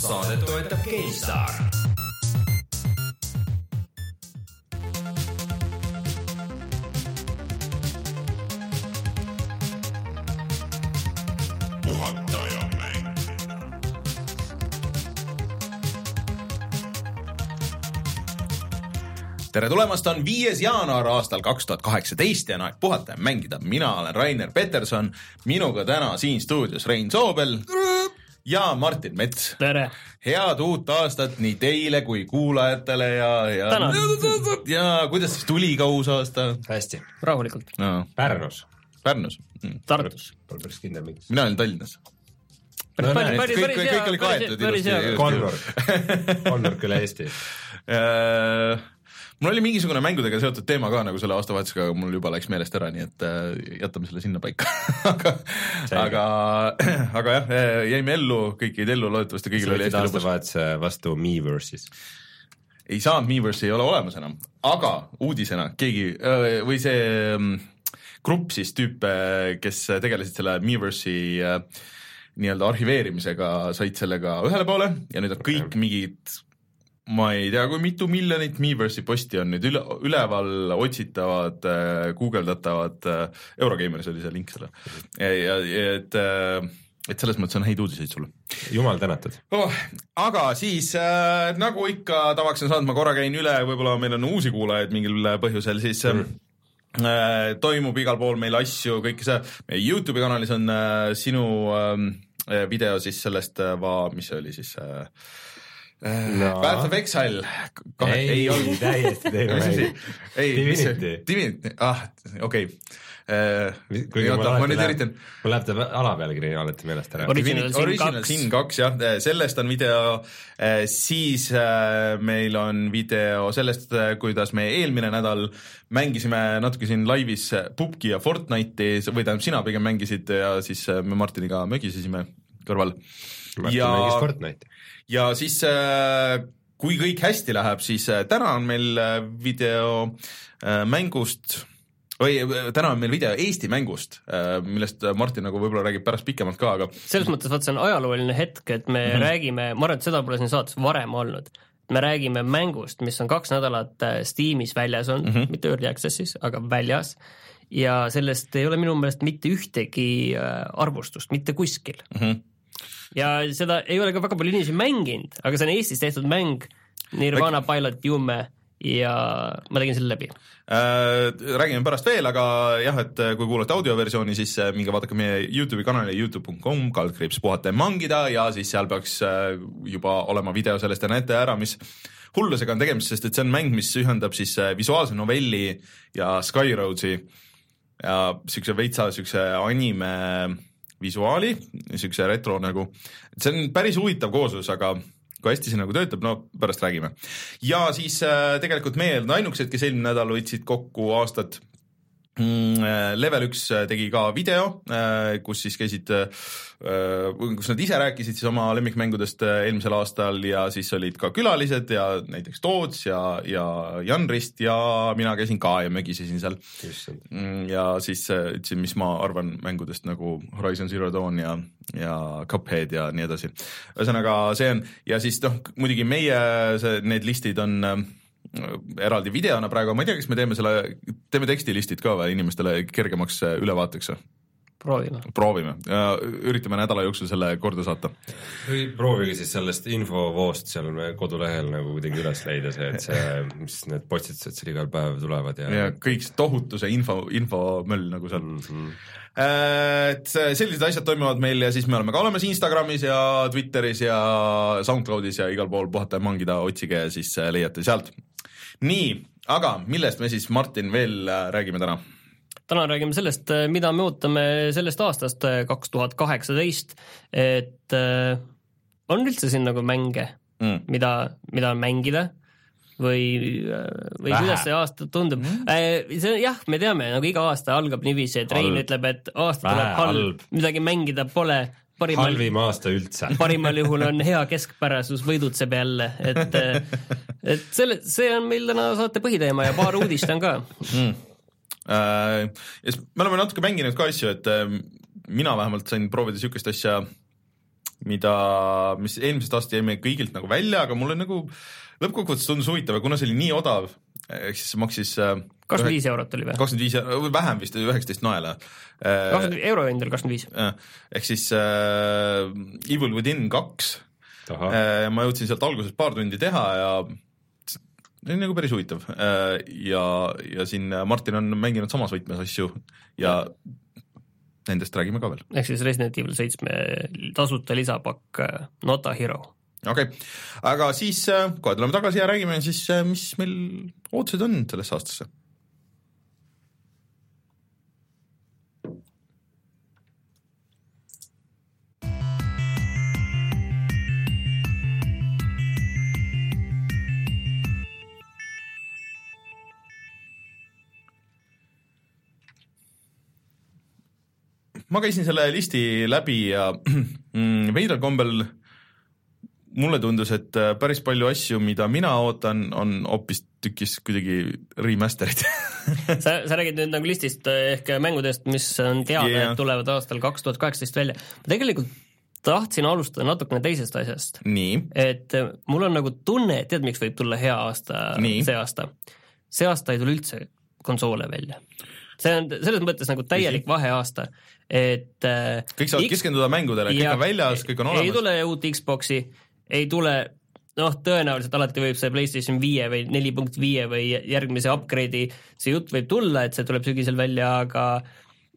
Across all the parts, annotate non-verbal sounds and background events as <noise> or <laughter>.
saadet toetab GameStar. tere tulemast, on viies jaanuar aastal kaks tuhat kaheksateist ja on aeg puhata ja mängida. mina olen Rainer Peterson, minuga täna siin stuudios Rein Soobel ja Martin Mets. tere! head uut aastat nii teile kui kuulajatele ja, ja Tänan. ja kuidas siis tuli ka uus aasta hästi. rahulikult no,? Pärnus. Pärnus mm.. Tartus. Pole päris kindel, miks. mina olin Tallinnas. No päris, päris kõik- hea, kõik oli päris, kaetud ilusti. hea. kolmnurk, kolmnurk üle Eesti. Äh, mul oli mingisugune mängudega seotud teema ka nagu selle aastavahetusega, aga mul juba läks meelest ära, nii et äh, jätame selle sinnapaika <laughs> aga, aga, <clears throat> aga jah, jäime ellu, kõik jäid ellu, loodetavasti kõigil oli hästi lõbus. aastavahetuse vastu Miiverse'is. ei saanud, Miiversi ei ole olemas enam, aga uudisena keegi öö, või see mm, grupp siis tüüpe, kes tegelesid selle Miiversi äh, nii-öelda arhiveerimisega, said sellega ühele poole ja nüüd on kõik mingid ma ei tea, kui mitu miljonit Miiversi posti on nüüd üle, üleval otsitavad, guugeldatavad, Eurogeimeris oli see link selle. ja, ja, ja et, äh, et selles mõttes on häid uudiseid sulle jumal tänatud. oh,. aga siis äh, nagu ikka tavaks on saanud, ma korra käin üle, võib-olla meil on uusi kuulajaid mingil põhjusel, siis mm. äh, toimub igal pool meil asju, kõike see, meie Youtube'i kanalis on äh, sinu äh, video siis sellest äh,, mis see oli siis äh, No. Path of Exile kahe, ei, ei olnud täiesti teine mäng., ei, mis see Divinity., ah okei okay. kuigi mul oota, ma nüüd üritan mul läheb ta alapealkiri alati meelest ära. Original Sin Original 2. Sin kaks jah, sellest on video, siis äh, meil on video sellest, kuidas me eelmine nädal mängisime natuke siin laivis Pupki ja Fortnite'i või tähendab, sina pigem mängisid ja siis äh, me Martiniga mögisesime kõrval. Martin ja mängis, Fortnite'i. Ja siis äh, kui kõik hästi läheb, siis äh, täna on meil äh, video mängust või täna on meil video Eesti mängust, millest Martin nagu võib-olla räägib pärast pikemalt ka, aga selles mõttes vaat see on ajalooline hetk, et me mm -hmm. räägime, ma arvan, et seda pole siin saates varem olnud. me räägime mängust, mis on kaks nädalat Steamis väljas olnud mm, -hmm. mitte Early Access'is, aga väljas ja sellest ei ole minu meelest mitte ühtegi arvustust mitte kuskil mm -hmm. Ja seda ei ole ka väga palju inimesi mänginud, aga see on Eestis tehtud mäng Nirvana Pilot Jume ja ma tegin selle läbi. Äh, räägime pärast veel, aga jah, et kui kuulate audioversiooni, siis äh, minge vaadake meie Youtube'i kanali Youtube.com kaldkriips puhata ja mangida ja siis seal peaks äh, juba olema video sellest ja näete ära, mis hullusega on tegemist, sest et see on mäng, mis ühendab siis äh, visuaalse novelli ja Skyroadsi ja siukse veitsa siukse anime visuaali, siukse retro nagu, see on päris huvitav kooslus, aga kui hästi see nagu töötab, no pärast räägime. ja siis äh, tegelikult meie ei olnud ainukesed, kes eelmine nädal võtsid kokku aastat Level üks äh, tegi ka video, kus siis käisid, kus nad ise rääkisid siis oma lemmikmängudest äh, eelmisel aastal ja siis olid ka külalised ja näiteks Toots ja, ja Jan Rist ja mina käisin ka ja mögisesin seal. Mm, ja siis äh, ütlesin, mis ma arvan mängudest nagu Horizon Zero Dawn ja, ja Cuphead ja nii edasi. ühesõnaga see on ja siis noh, muidugi meie see, need listid on äh, eraldi videona praegu, ma ei tea, kas me teeme selle, teeme tekstilistid ka või inimestele kergemaks äh, ülevaateks või? proovime. proovime, üritame nädala jooksul selle korda saata. või proovige siis sellest infovoost seal me kodulehel nagu kuidagi üles leida see, et see, mis need postitused seal igal päev tulevad ja, ja kõik see tohutu see info, infomöll nagu seal mm. -hmm. et sellised asjad toimuvad meil ja siis me oleme ka olemas Instagramis ja Twitteris ja SoundCloudis ja igal pool puhata ja mangida, otsige ja siis äh, leiate sealt. nii, aga millest me siis, Martin, veel äh, räägime täna? täna räägime sellest, mida me ootame sellest aastast kaks tuhat kaheksateist, et äh, on üldse siin nagu mänge Mm. mida, mida mängida või, või Vähe. kuidas see aasta tundub mm.? see jah, me teame, nagu iga aasta algab niiviisi, et Rein Halb. ütleb, et aasta Vähe tuleb halb, halb. midagi mängida pole, parimal, halvim aasta üldse. <laughs> parimal juhul on hea keskpärasus võidutseb jälle, et, <laughs> et selle, see on meil täna saate põhiteema ja paar uudist on ka. mm.. ja siis me oleme natuke mänginud ka asju, et äh, mina vähemalt sain proovida niisugust asja mida, mis eelmisest aastast jäi meil kõigilt nagu välja, aga mulle nagu lõppkokkuvõttes tundus huvitav ja kuna see oli nii odav, ehk siis maksis äh, kakskümmend viis eurot oli või? kakskümmend viis, või vähem vist, üheksateist naela. kakskümmend euro hind oli kakskümmend viis. ehk siis äh, Evil Within kaks, ma jõudsin sealt alguses paar tundi teha ja see on nagu päris huvitav ja, ja siin Martin on mänginud samas võtmes asju ja nendest räägime ka veel. ehk siis Resident Evil seitsme tasuta lisapakk Not a Hero. okei okay., aga siis kohe tuleme tagasi ja räägime siis, mis meil ootused on sellesse aastasse ma käisin selle listi läbi ja <clears throat> mm, veidral kombel mulle tundus, et äh, päris palju asju, mida mina ootan, on hoopistükkis kuidagi remaster'id <laughs> sa, sa räägid nüüd nagu listist ehk mängudest, mis on teada yeah., et tulevad aastal kaks tuhat kaheksateist välja. ma tegelikult tahtsin alustada natukene teisest asjast. et äh, mul on nagu tunne, et tead, miks võib tulla hea aasta Nii. see aasta? see aasta ei tule üldse konsoole välja see on selles mõttes nagu täielik vaheaasta, et äh, kõik saavad X... keskenduda mängudele, kõik on väljas, kõik on olemas. ei tule uut Xbox'i, ei tule noh, tõenäoliselt alati võib see PlayStation viie või neli punkt viie või järgmise upgrade'i, see jutt võib tulla, et see tuleb sügisel välja, aga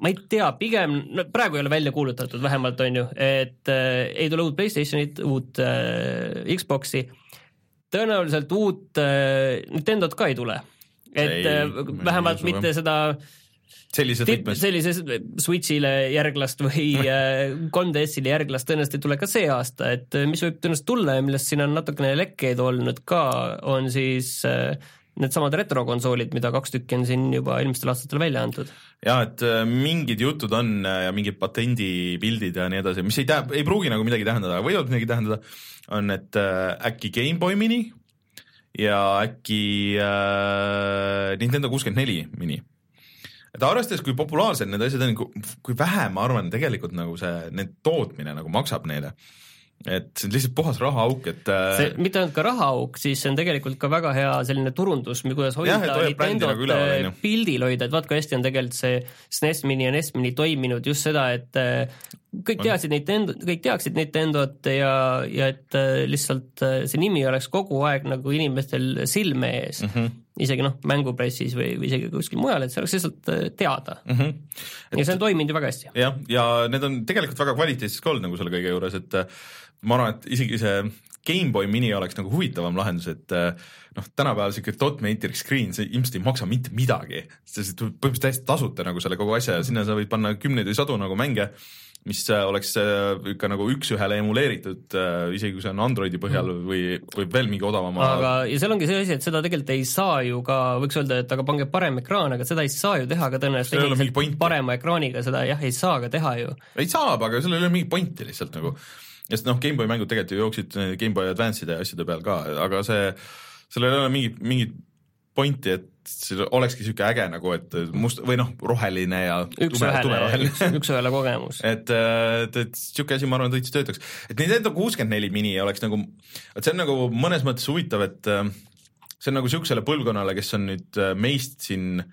ma ei tea, pigem, no praegu ei ole välja kuulutatud vähemalt, on ju, et äh, ei tule uut Playstationit, uut äh, Xbox'i, tõenäoliselt uut äh, Nintendot ka ei tule. et ei, äh, vähemalt mitte seda äh, sellises võtmes. sellises Switch'ile järglast või 3DS-ile <laughs> äh, järglast tõenäoliselt ei tule ka see aasta, et äh, mis võib tõenäoliselt tulla ja millest siin on natukene lekkeid olnud ka, on siis äh, needsamad retrokonsoolid, mida kaks tükki on siin juba eelmistel aastatel välja antud. jah, et mingid jutud on ja mingid patendipildid ja nii edasi, mis ei tä-, ei pruugi nagu midagi tähendada, aga võivad midagi tähendada, on, et äkki GameBoy mini ja äkki äh, Nintendo kuuskümmend neli mini et arvestades, kui populaarsed need asjad on, kui vähe, ma arvan, tegelikult nagu see, need tootmine nagu maksab neile. Et see on lihtsalt puhas rahaauk, et äh, see mitte ainult ka rahaauk, siis see on tegelikult ka väga hea selline turundus, kuidas hoida Nintendot nagu äh, pildil hoida, et vaat kui hästi on tegelikult see SNES Mini ja NES Mini toiminud just seda, et äh, kõik teadsid Nintendo, kõik teaksid Nintendot ja, ja et lihtsalt see nimi oleks kogu aeg nagu inimestel silme ees. Mm. -hmm isegi noh, mängupressis või, või isegi kuskil mujal, et see oleks lihtsalt äh, teada mm. -hmm. Et, ja see on toiminud ju väga hästi. jah, ja need on tegelikult väga kvaliteetsed ka olnud nagu selle kõige juures, et äh, ma arvan, et isegi see GameBoy mini oleks nagu huvitavam lahendus, et äh, noh, tänapäeval siuke dot matrix screen, see ilmselt ei maksa mitte midagi, sest põhimõtteliselt täiesti tasuta nagu selle kogu asja ja sinna sa võid panna kümneid või sadu nagu mänge mis äh, oleks äh, ikka nagu üks-ühele emuleeritud, äh, isegi kui see on Androidi põhjal mm. või, või veel mingi odavama. aga, ja seal ongi see asi, et seda tegelikult ei saa ju ka, võiks öelda, et aga pange parem ekraan, aga seda ei saa ju teha ka tõenäoliselt parema ekraaniga, seda jah, ei saa ka teha ju. ei saab, aga sellel ei ole mingit pointi lihtsalt nagu. sest noh, GameBoy mängud tegelikult ju jooksid GameBoy Advance'ide ja asjade peal ka, aga see, sellel ei ole mingit, mingit pointi, et see olekski niisugune äge nagu, et must või noh, roheline ja üks-ühele, üks-ühele kogemus. <laughs> et, et, et niisugune asi, ma arvan, täitsa töötaks. et Nintendo kuuskümmend neli mini oleks nagu, et see on nagu mõnes mõttes huvitav, et see on nagu niisugusele põlvkonnale, kes on nüüd meist siin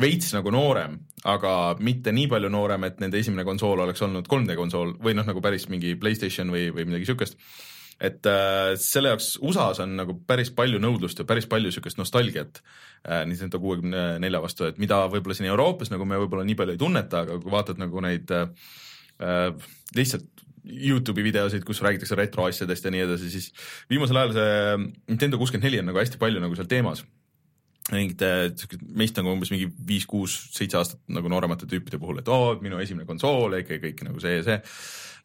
veits nagu noorem, aga mitte nii palju noorem, et nende esimene konsool oleks olnud 3D konsool või noh, nagu päris mingi Playstation või, või midagi niisugust et äh, selle jaoks USA-s on nagu päris palju nõudlust ja päris palju niisugust nostalgiat äh, Nintendo kuuekümne nelja vastu, et mida võib-olla siin Euroopas nagu me võib-olla nii palju ei tunneta, aga kui vaatad nagu neid äh, äh lihtsalt Youtube'i videosid, kus räägitakse retroasjadest ja nii edasi, siis viimasel ajal see Nintendo kuuskümmend neli on nagu hästi palju nagu seal teemas. Mingite meist nagu umbes mingi viis, kuus, seitse aastat nagu nooremate tüüpide puhul, et oo, minu esimene konsool ja ikka kõik nagu see ja see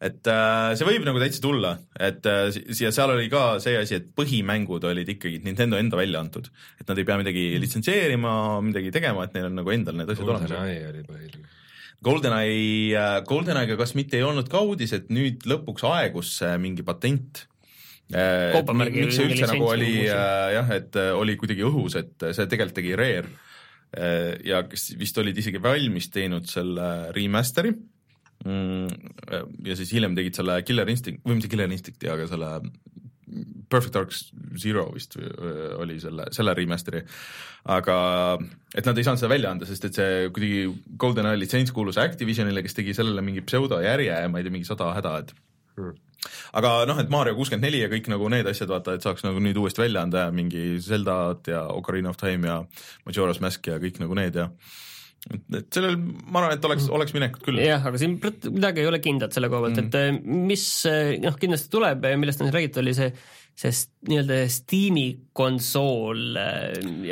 et äh, see võib nagu täitsa tulla, et äh, ja seal oli ka see asi, et põhimängud olid ikkagi Nintendo enda välja antud, et nad ei pea midagi litsentseerima, midagi tegema, et neil on nagu endal need asjad olemas. GoldenEye oli põhiline. GoldenEye äh,, GoldenEye'ga kas mitte ei olnud ka uudis, et nüüd lõpuks aegus mingi patent äh,. miks see üldse nagu oli äh, jah, et äh, oli kuidagi õhus, et see tegelikult tegi Rare äh, ja kes vist olid isegi valmis teinud selle remaster'i mm, ja siis hiljem tegid selle Killer Instinct või mitte Killer Instincti, aga selle Perfect Dark Zero vist oli selle, selle remaster'i, aga et nad ei saanud seda välja anda, sest et see kuidagi GoldenEye litsents kuulus Activisionile, kes tegi sellele mingi pseudojärje, ma ei tea, mingi sada häda, et Hmm. aga noh, et Mario kuuskümmend neli ja kõik nagu need asjad, vaata, et saaks nagu nüüd uuesti välja anda ja mingi Zeldat ja Ocarina of Time ja Majora's Mask ja kõik nagu need ja et, sellel, ma arvan, et oleks, oleks minekut küll. jah, aga siin midagi ei ole kindlat selle koha pealt mm., et eh, mis eh, noh, kindlasti tuleb, millest on räägitud, oli see see s- nii-öelda Steam'i konsool,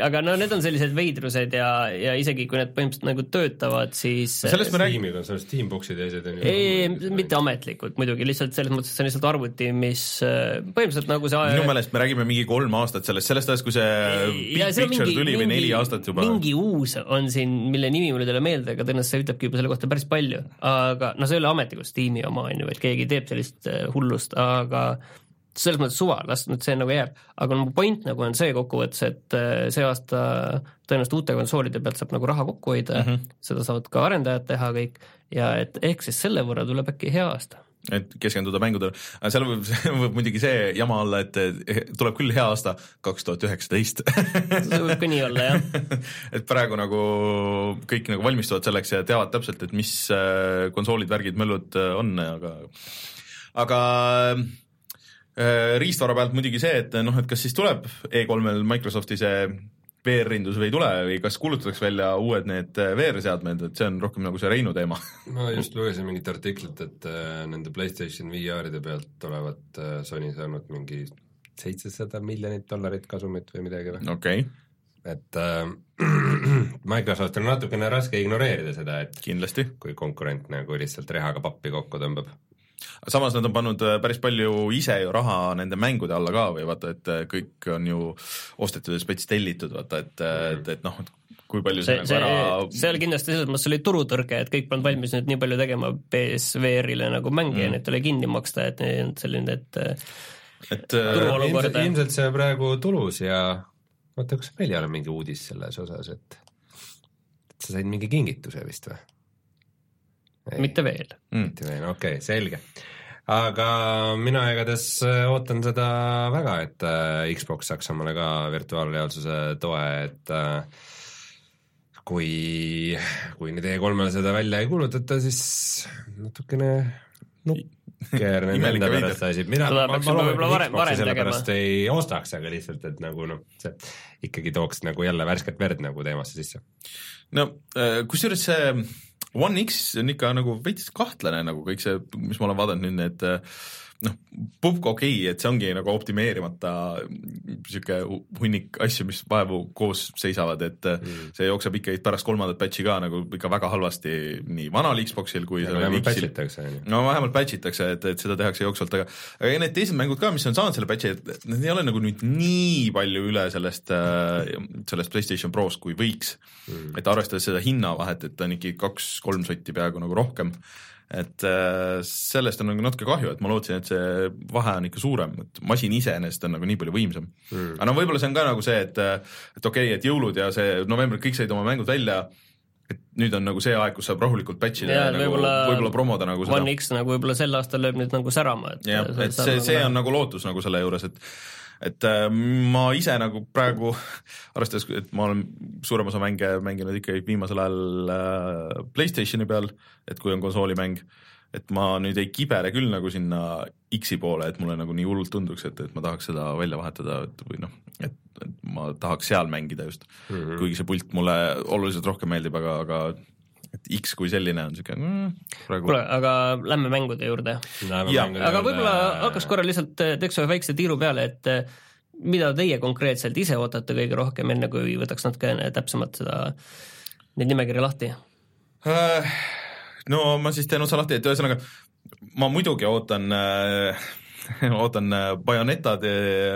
aga no need on sellised veidrused ja, ja isegi kui need põhimõtteliselt nagu töötavad, siis sellest me räägime, Steamil on seal Steamboxid ja asjad on ju ei, mitte ametlikult muidugi, lihtsalt selles mõttes, et see on lihtsalt arvuti, mis eh, põhimõtteliselt nagu see minu meelest me räägime mingi kolm aastat sellest, sellest ajast, kui see Big Ja see on Picture tuli või neli aastat juba. mingi uus on siin, mille nimi mul ei tule meelde, aga tõenäoliselt see ütlebki juba selle kohta päris palju. aga noh, see ei ole ametlikult Steam'i oma, on ju, vaid keegi teeb sellist äh, hullust, aga selles mõttes suva, las nüüd see nagu jääb. aga mu point nagu on see kokkuvõttes, et äh, see aasta tõenäoliselt uute konsoolide pealt saab nagu raha kokku hoida mm. -hmm. seda saavad ka arendajad teha kõik ja et ehk siis selle võrra tuleb äkki hea aasta et keskenduda mängudele, aga seal võib, <laughs> võib muidugi see jama olla, et tuleb küll hea aasta kaks tuhat üheksateist. see võib ka nii olla, jah. <laughs> et praegu nagu kõik nagu valmistuvad selleks ja teavad täpselt, et mis äh, konsoolid, värgid, möllud äh, on, aga aga riistvara pealt muidugi see, et noh, et kas siis tuleb E3-l Microsofti see VR-rindus või ei tule või kas kuulutatakse välja uued need äh, VR-seadmed, et see on rohkem nagu see Reinu teema <laughs> ma just lugesin mingit artiklit, et äh, nende Playstation VR-ide pealt olevat äh, Sony saanud mingi seitsesada miljonit dollarit kasumit või midagi või? okei okay., et äh, <clears throat> Microsoftil on natukene raske ignoreerida seda, et kindlasti kui konkurent nagu lihtsalt rehaga pappi kokku tõmbab. Samas nad on pannud äh, päris palju ise ju raha nende mängude alla ka või vaata, et äh, kõik on ju ostetud ja spets tellitud, vaata et, et, et noh, kui palju see, see, nagu ära, see oli kindlasti selles mõttes oli turutõrge, et kõik polnud valmis nüüd nii palju tegema BSVR-ile nagu mänge mm. ja need tuli kinni maksta, et neil ei olnud selline, et et äh, ilmselt, ilmselt see praegu tulus ja oota, kas meil ei ole mingi uudis selles osas, et et sa said mingi kingituse vist või? Mitte veel. mm, mitte veel, okei okay,, selge. aga mina igatahes äh, ootan seda väga, et äh, Xbox saaks omale ka virtuaalreaalsuse toe, et äh, kui, kui nüüd E3-l seda välja ei kuulutata, siis natukene nukker nende enda pärast asi, mina ma, ma loomulikult võib-olla varem- Xbox'i varem sellepärast ei ostaks, aga lihtsalt, et nagu noh, see ikkagi tooks nagu jälle värsket verd nagu teemasse sisse. no äh, kusjuures see One X on ikka nagu veits kahtlane nagu kõik see, mis ma olen vaadanud nüüd need äh, noh, pupk okei okay,, et see ongi nagu optimeerimata niisugune hunnik asju, mis vaevu koos seisavad, et mm. see jookseb ikka pärast kolmandat patch'i ka nagu ikka väga halvasti nii vanal Xboxil kui sellel vähemalt X-il no vähemalt patch itakse, et, et seda tehakse jooksvalt, aga aga need teised mängud ka, mis on saanud selle patch'i, et need ei ole nagu nüüd nii palju üle sellest, sellest PlayStation Prost, kui võiks mm.. et arvestades seda hinnavahet, et ta on ikkagi kaks-kolm sotti peaaegu nagu rohkem, et äh, sellest on nagu natuke kahju, et ma lootsin, et see vahe on ikka suurem, et masin iseenesest on nagu nii palju võimsam mm.. aga no võib-olla see on ka nagu see, et, et okei okay,, et jõulud ja see november, kõik said oma mängud välja et nüüd on nagu see aeg, kus saab rahulikult patch ida ja, ja nagu võib-olla võib-olla promoda nagu seda One. X nagu võib-olla sel aastal lööb nüüd nagu särama, et jah, et see, see on nagu lootus nagu selle juures, et et äh, ma ise nagu praegu, <laughs> arvestades, et ma olen suurem osa mänge mänginud ikkagi viimasel ajal äh, Playstationi peal, et kui on konsoolimäng, et ma nüüd ei kibele küll nagu sinna X-i poole, et mulle nagu nii hullult tunduks, et, et ma tahaks seda välja vahetada et või noh, et, et ma tahaks seal mängida just mm, -hmm. kuigi see pult mulle oluliselt rohkem meeldib, aga, aga et X kui selline on niisugune mm, praegu kuule, aga lähme mängude juurde. Aga võib-olla hakkaks korra lihtsalt, teeks ühe väikse tiiru peale, et eh, mida teie konkreetselt ise ootate kõige rohkem, enne kui võtaks natukene täpsemalt seda, neid nimekirja lahti? Äh, no ma siis teen otsa lahti, et ühesõnaga ma muidugi ootan äh, <laughs> ootan äh, Bayonetade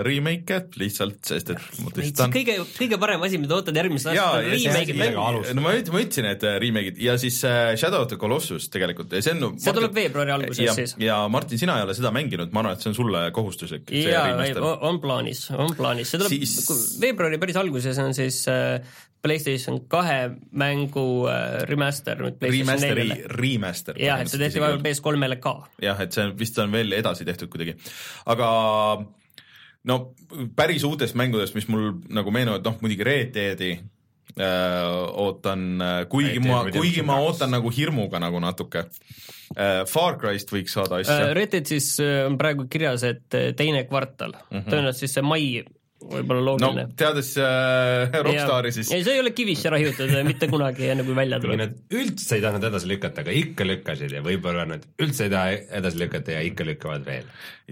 remake'e lihtsalt, sest et ma tõstan kõige, kõige parem asi, mida ootad järgmisel jaa, aastal, remake'id mängu. no ma ütlesin, ma ütlesin, et äh, remake'id ja siis äh, Shadow of the Colossus tegelikult ja see on see tuleb veebruari alguses ja, siis. ja Martin, sina ei ole seda mänginud, ma arvan, et see on sulle kohustuslik. jaa, on plaanis, on plaanis, see tuleb siis... veebruari päris alguses on siis äh, Playstation kahe mängu äh, remaster nüüd Playstation Remasteri neljale., remaster. jah, et see tehti vahepeal PS3-le ka. jah, et see on vist on veel edasi tehtud kuidagi, aga no päris uutest mängudest, mis mul nagu meenuvad, noh muidugi Red Deadi äh, ootan, kuigi Red ma, kuigi ma ootan nagu hirmuga nagu natuke äh,. Far Cryst võiks saada asja. Red Dead siis äh, on praegu kirjas, et äh, teine kvartal mm -hmm., tõenäoliselt siis see mai võib-olla no loogiline. teades äh, Rockstari siis ei, see ei ole kivisse raiutud mitte kunagi, enne kui välja tuleb. nad üldse ei tahtnud edasi lükata, aga ikka lükkasid ja võib-olla nad üldse ei taha edasi lükata ja ikka lükkavad veel.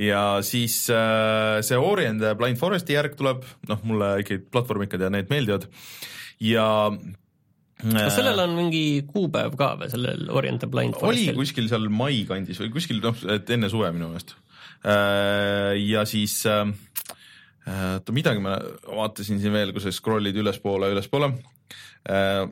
ja siis äh, see Ori and the Blind Foresti järg tuleb, noh mulle ikkagi platvormikad ja need meeldivad ja äh, kas sellel on mingi kuupäev ka või, sellel Orient the Blind oli Forestil? kuskil seal mai kandis või kuskil noh, et enne suve minu meelest. ja siis äh, oota, midagi ma vaatasin siin veel, kui sa scroll'id ülespoole, ülespoole äh,.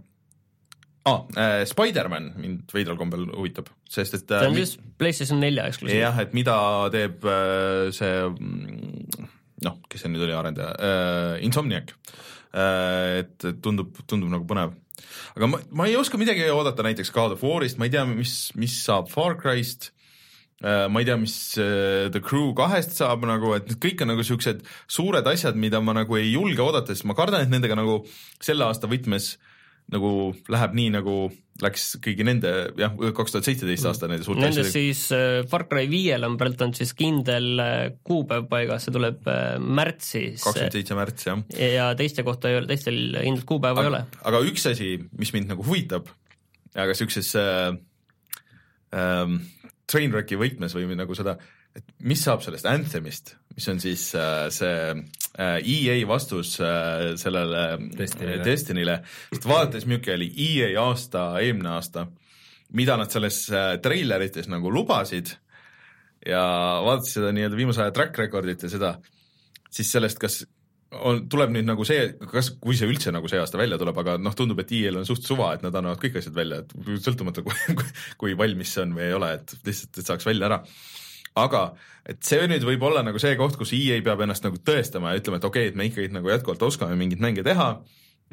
Ah, äh, Spider-man mind veidral kombel huvitab, sest et see äh, on mi- siis PlayStation nelja eksklusiiv. jah, et mida teeb äh, see mm, noh, kes see nüüd oli arendaja äh,, Insomniac äh,. et tundub, tundub nagu põnev. aga ma, ma ei oska midagi oodata näiteks God of War'ist, ma ei tea, mis, mis saab Far Cry'st äh,. Ma ei tea, mis äh, The Crew kahest saab nagu, et kõik on nagu siuksed suured asjad, mida ma nagu ei julge oodata, sest ma kardan, et nendega nagu selle aasta võtmes nagu läheb nii, nagu läks kõigi nende jah, kaks tuhat seitseteist aasta nende suurte Nendest asjadega. siis äh, Far Cry viiel on praegu on siis kindel äh, kuupäev paigas, see tuleb äh, märtsis kakskümmend seitse märts jah. ja teiste kohta ei ole, teistel kindlat kuupäeva ei ole. aga üks asi, mis mind nagu huvitab, aga siukses äh, ähm, Trainwrecki võtmes või nagu seda, et mis saab sellest Anthemist, mis on siis äh, see äh, EA vastus äh, sellele Destinyle. Destinyle, sest vaadates, milline oli EA aasta, eelmine aasta, mida nad selles äh, treilerites nagu lubasid ja vaadates seda nii-öelda viimase aja track record'it ja seda, siis sellest, kas on, tuleb nüüd nagu see, kas, kui see üldse nagu see aasta välja tuleb, aga noh, tundub, et EL on suht suva, et nad annavad kõik asjad välja, et sõltumata, kui, kui valmis see on või ei ole, et lihtsalt, et saaks välja ära. aga et see nüüd võib olla nagu see koht, kus EA peab ennast nagu tõestama ja ütlema, et okei okay,, et me ikkagi nagu jätkuvalt oskame mingeid mänge teha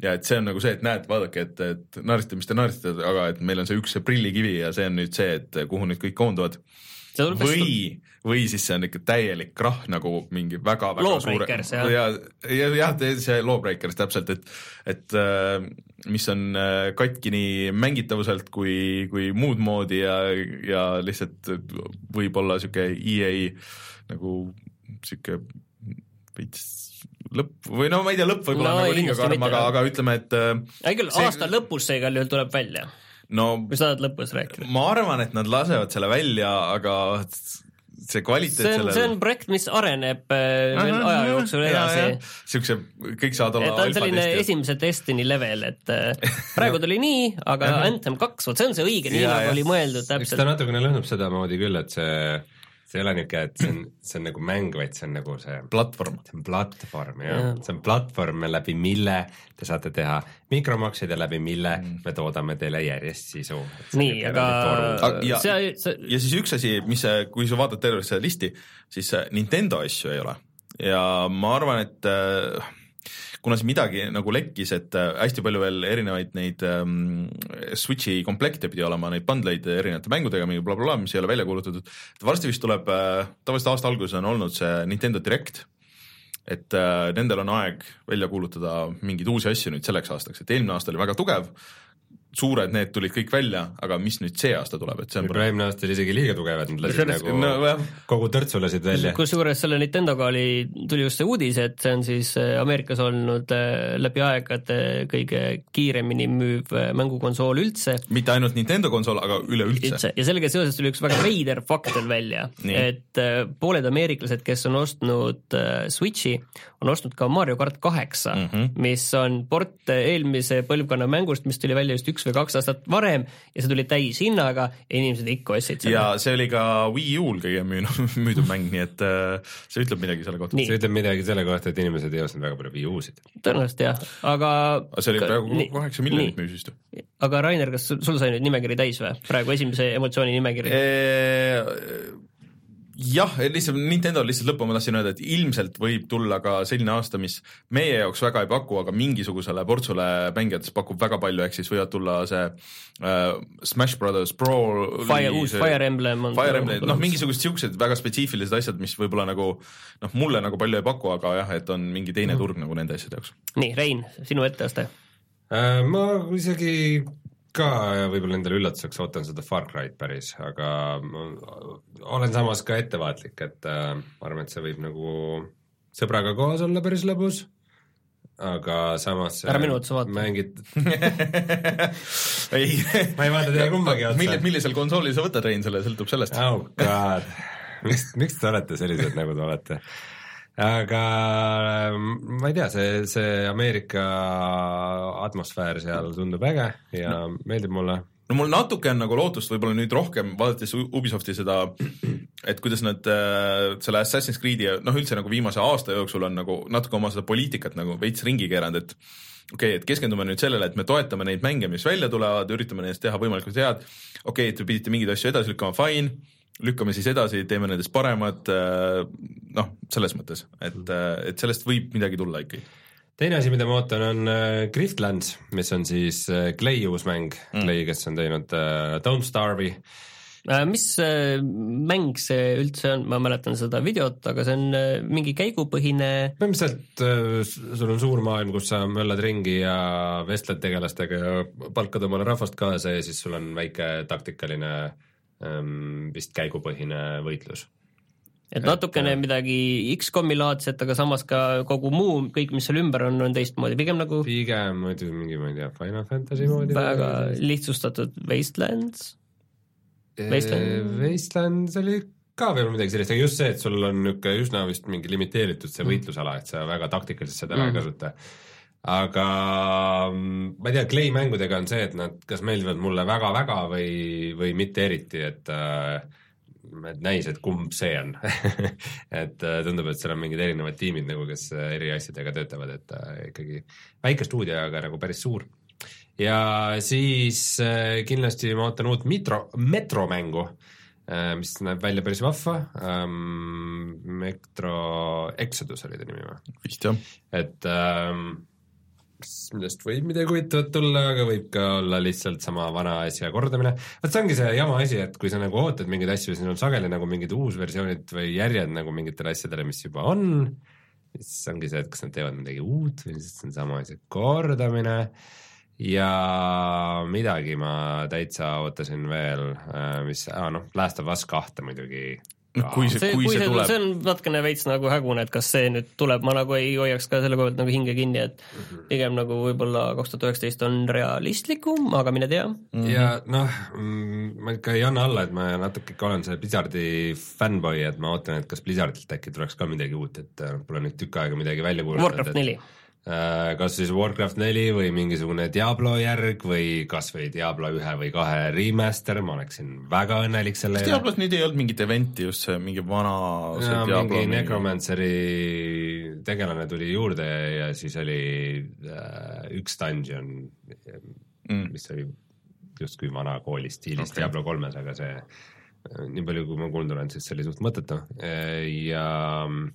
ja et see on nagu see, et näed, vaadake, et, et naeristate, mis te naeristate, aga et meil on see üks see prillikivi ja see on nüüd see, et kuhu nüüd kõik koonduvad või, või siis see on ikka täielik krahh nagu mingi väga-väga Lawbreakers, jah. ja, ja jah, see Lawbreakers täpselt, et, et äh, mis on äh, katki nii mängitavuselt kui, kui muud moodi ja, ja lihtsalt võib-olla sihuke EA nagu sihuke veits lõpp või no ma ei tea, lõpp võib-olla No nagu liiga karm, aga, aga ütleme, et äh, hea küll, see- aasta lõpus see igal juhul tuleb välja. no mis sa tahad lõpus rääkida? ma arvan, et nad lasevad selle välja, aga see kvaliteet see on, sellel see on projekt, mis areneb äh, veel aja jooksul edasi. siukse, kõik saavad olla et ta on selline alfatestijad. esimese Destiny level, et äh, <laughs> praegu tuli nii, aga Anthem kaks, vot see on see õige, nii nagu oli mõeldud eks ta täpselt. natukene lõhnab sedamoodi küll, et see, see ei ole niisugune, et see on, see on nagu mäng, vaid see on nagu see platvorm. see on platvorm jah ja., see on platvorm, läbi mille te saate teha mikromakseid ja läbi mille mm. me toodame teile järjest sisu. nii, aga ja- see, see, ja siis üks asi, mis, kui sa vaatad tervet seda listi, siis äh, Nintendo asju ei ole ja ma arvan, et äh, kuna siin midagi nagu lekkis, et äh, hästi palju veel erinevaid neid ähm, Switch'i komplekte pidi olema, neid bundleid erinevate mängudega, mingi blablabla, mis ei ole välja kuulutatud, varsti vist tuleb äh,, tavaliselt aasta alguses on olnud see Nintendo Direct, et äh, nendel on aeg välja kuulutada mingeid uusi asju nüüd selleks aastaks, et eelmine aasta oli väga tugev, suured need tulid kõik välja, aga mis nüüd see aasta tuleb, et see on võib-olla eelmine aasta oli isegi liiga tugev, et nad lasid nagu no, jah. kogu törtsu lasid välja. kusjuures selle Nintendoga oli, tuli just see uudis, et see on siis äh, Ameerikas olnud äh, läbi aegade kõige kiiremini müüv äh, mängukonsool üldse mitte ainult Nintendo konsool, aga üleüldse. üldse ja sellega seoses tuli üks väga veider fakt veel välja, et pooled ameeriklased, kes on ostnud Switchi, on ostnud ka Mario kart kaheksa mm. -hmm. mis on port eelmise põlvkonna mängust, mis tuli välja just üks või kaks aastat varem ja see tuli täishinnaga ja inimesed ikka ostsid seda. ja see oli ka Wii U-l kõige <laughs> müüdud mäng, nii et äh, see ütleb midagi selle kohta. See ütleb midagi selle kohta, et inimesed ei ostnud väga palju Wii U-sid. tõenäoliselt jah, aga see oli peaaegu kaheksa miljonit müüs vist. aga Rainer, kas sul sul sai nüüd nimekiri täis või? praegu esimese emotsiooni nimekiri. Jah, lihtsalt Nintendo lihtsalt lõppu ma tahtsin öelda, et ilmselt võib tulla ka selline aasta, mis meie jaoks väga ei paku, aga mingisugusele portsule mängijatest pakub väga palju, ehk siis võivad tulla see äh, Smash Brothers Brawl. Fire, uus Fire Emblem on. Fire Emblem, noh, mingisugused siuksed väga spetsiifilised asjad, mis võib-olla nagu noh, mulle nagu palju ei paku, aga jah, et on mingi teine mm. turg nagu nende asjade jaoks. nii, Rein, sinu etteaste äh,? ma isegi ka võib-olla endale üllatuseks ootan seda Far Cry'd päris, aga olen samas ka ettevaatlik, et äh, ma arvan, et see võib nagu sõbraga koos olla päris lõbus, aga samas ära minu otsa vaata. mängid <laughs> ei ma ei vaata teile kumbagi otsa. mille, millisel konsoolil sa võtad, Rein, selle sõltub sellest. oh god, miks, miks te olete sellised, nagu te olete? Aga ma ei tea, see, see Ameerika atmosfäär seal tundub äge ja no. meeldib mulle. no mul natuke on nagu lootust võib-olla nüüd rohkem, vaadates Ubisofti seda, et kuidas nad äh, selle Assassin's Creed'i noh, üldse nagu viimase aasta jooksul on nagu natuke oma seda poliitikat nagu veits ringi keeranud, et okei okay,, et keskendume nüüd sellele, et me toetame neid mänge, mis välja tulevad, üritame neist teha võimalikult head, okei okay,, et te pidite mingeid asju edasi lükkama, fine lükkame siis edasi, teeme nendest paremad, äh, noh, selles mõttes, et, äh, et sellest võib midagi tulla ikkagi. teine asi, mida ma ootan, on Griftlands, äh, mis on siis Clay uus mäng mm., Clay, kes on teinud Don't Starve'i mis mäng see üldse on, ma mäletan seda videot, aga see on mingi käigupõhine põhimõtteliselt sul on suur maailm, kus sa möllad ringi ja vestled tegelastega ja palkad omale rahvast kaasa ja siis sul on väike taktikaline äh, vist käigupõhine võitlus. et natukene et, midagi X-komi laadset, aga samas ka kogu muu, kõik, mis seal ümber on, on teistmoodi, pigem nagu pigem muidu mingi, ma ei tea, Final Fantasy moodi väga lihtsustatud Wastelands Wasteland. Wastelands oli ka veel midagi sellist, aga just see, et sul on niisugune üsna vist mingi limiteeritud see mm. võitlusala, et sa väga taktikaliselt seda ära mm. ei kasuta aga mm, ma ei tea, Clay mängudega on see, et nad kas meeldivad mulle väga-väga või, või mitte eriti, et äh, et näis, et kumb see on <laughs> et äh, tundub, et seal on mingid erinevad tiimid nagu, kes äh, eri asjadega töötavad, et ikkagi väike stuudio, aga nagu päris suur. ja siis kindlasti ma ootan uut Metro, Metro mängu mis näeb välja päris vahva ähm,. Metro Exodus oli ta nimi või? vist jah. et ähm, millest võib midagi huvitavat tulla, aga võib ka olla lihtsalt sama vana asja kordamine. vot see ongi see jama asi, et kui sa nagu ootad mingeid asju, siis on sageli nagu mingid uusversioonid või järjed nagu mingitele asjadele, mis juba on, siis ongi see, et kas nad teevad midagi uut või lihtsalt see on sama asja kordamine ja midagi ma täitsa ootasin veel, äh, mis ah,, noh, Last of Us kahte muidugi noh, kui see, kui see, see tuleb. see on natukene veits nagu hägune, et kas see nüüd tuleb, ma nagu ei hoiaks ka selle koha pealt nagu hinge kinni, et mhm. pigem nagu võib-olla kaks tuhat üheksateist on realistlikum, aga mine tea mm. -hmm. ja noh, mm, ma ikka ei anna alla, et ma natuke ikka olen see Blizzardi fännboi, et ma ootan, et kas Blizzardilt äkki tuleks ka midagi uut, et noh, pole nüüd tükk aega midagi välja kuulutatud. Warcraft neli Äh, kas siis Warcraft neli või mingisugune Diablo järg või kasvõi Diablo ühe või kahe remaster, ma oleksin väga õnnelik selle kas Diablos nüüd ei olnud mingit event'i just see mingi vana see ja, Diablo mingi Necromanceri tegelane tuli juurde ja siis oli äh, üks dungeon mm., mis oli justkui vana kooli stiilis okay. Diablo kolmes, aga see nii palju, kui ma kuulnud olen, siis see oli suht mõttetu ja mm,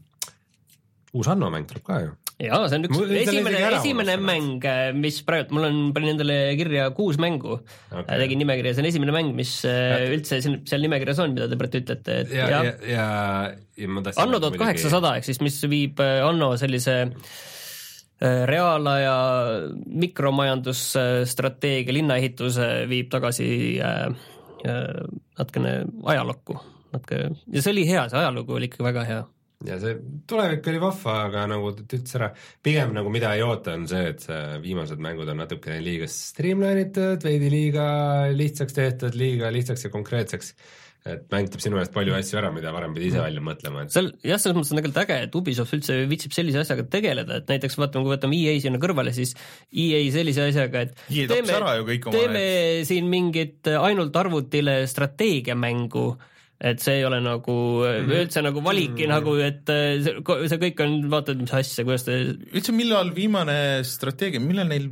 uus Anno mäng tuleb ka ju jaa, see on üks mul esimene, esimene mäng, äh, mis praegu, mul on, panin endale kirja kuus mängu okay., tegin nimekirja, see on esimene mäng, mis äh, ja. üldse seal, seal nimekirjas on, mida te praegu ütlete, et ja, ja, ja, ja, ja ma tahtsin Anno tuhat kaheksasada ehk siis, mis viib äh, Anno sellise reaalaja mikromajandusstrateegia linnaehituse viib tagasi äh, natukene ajalukku, natuke, ja see oli hea, see ajalugu oli ikka väga hea ja see tulevik oli vahva, aga nagu ta ütles ära, pigem nagu mida ei oota, on see, et see viimased mängud on natukene liiga streamline itud, veidi liiga lihtsaks tehtud, liiga lihtsaks ja konkreetseks et mäng teeb sinu eest palju asju ära, mida varem pidi ise mm. välja mõtlema et.... seal jah, selles mõttes on tegelikult äge, et Ubisoft üldse viitsib sellise asjaga tegeleda, et näiteks vaatame, kui võtame EA sinna kõrvale, siis EA sellise asjaga, et EA teeme, teeme siin mingit ainult arvutile strateegiamängu et see ei ole nagu mm -hmm. üldse nagu valiki mm -hmm. nagu, et äh, see, see kõik on, vaatad, mis asja, kuidas ta üldse, millal viimane strateegia, millal neil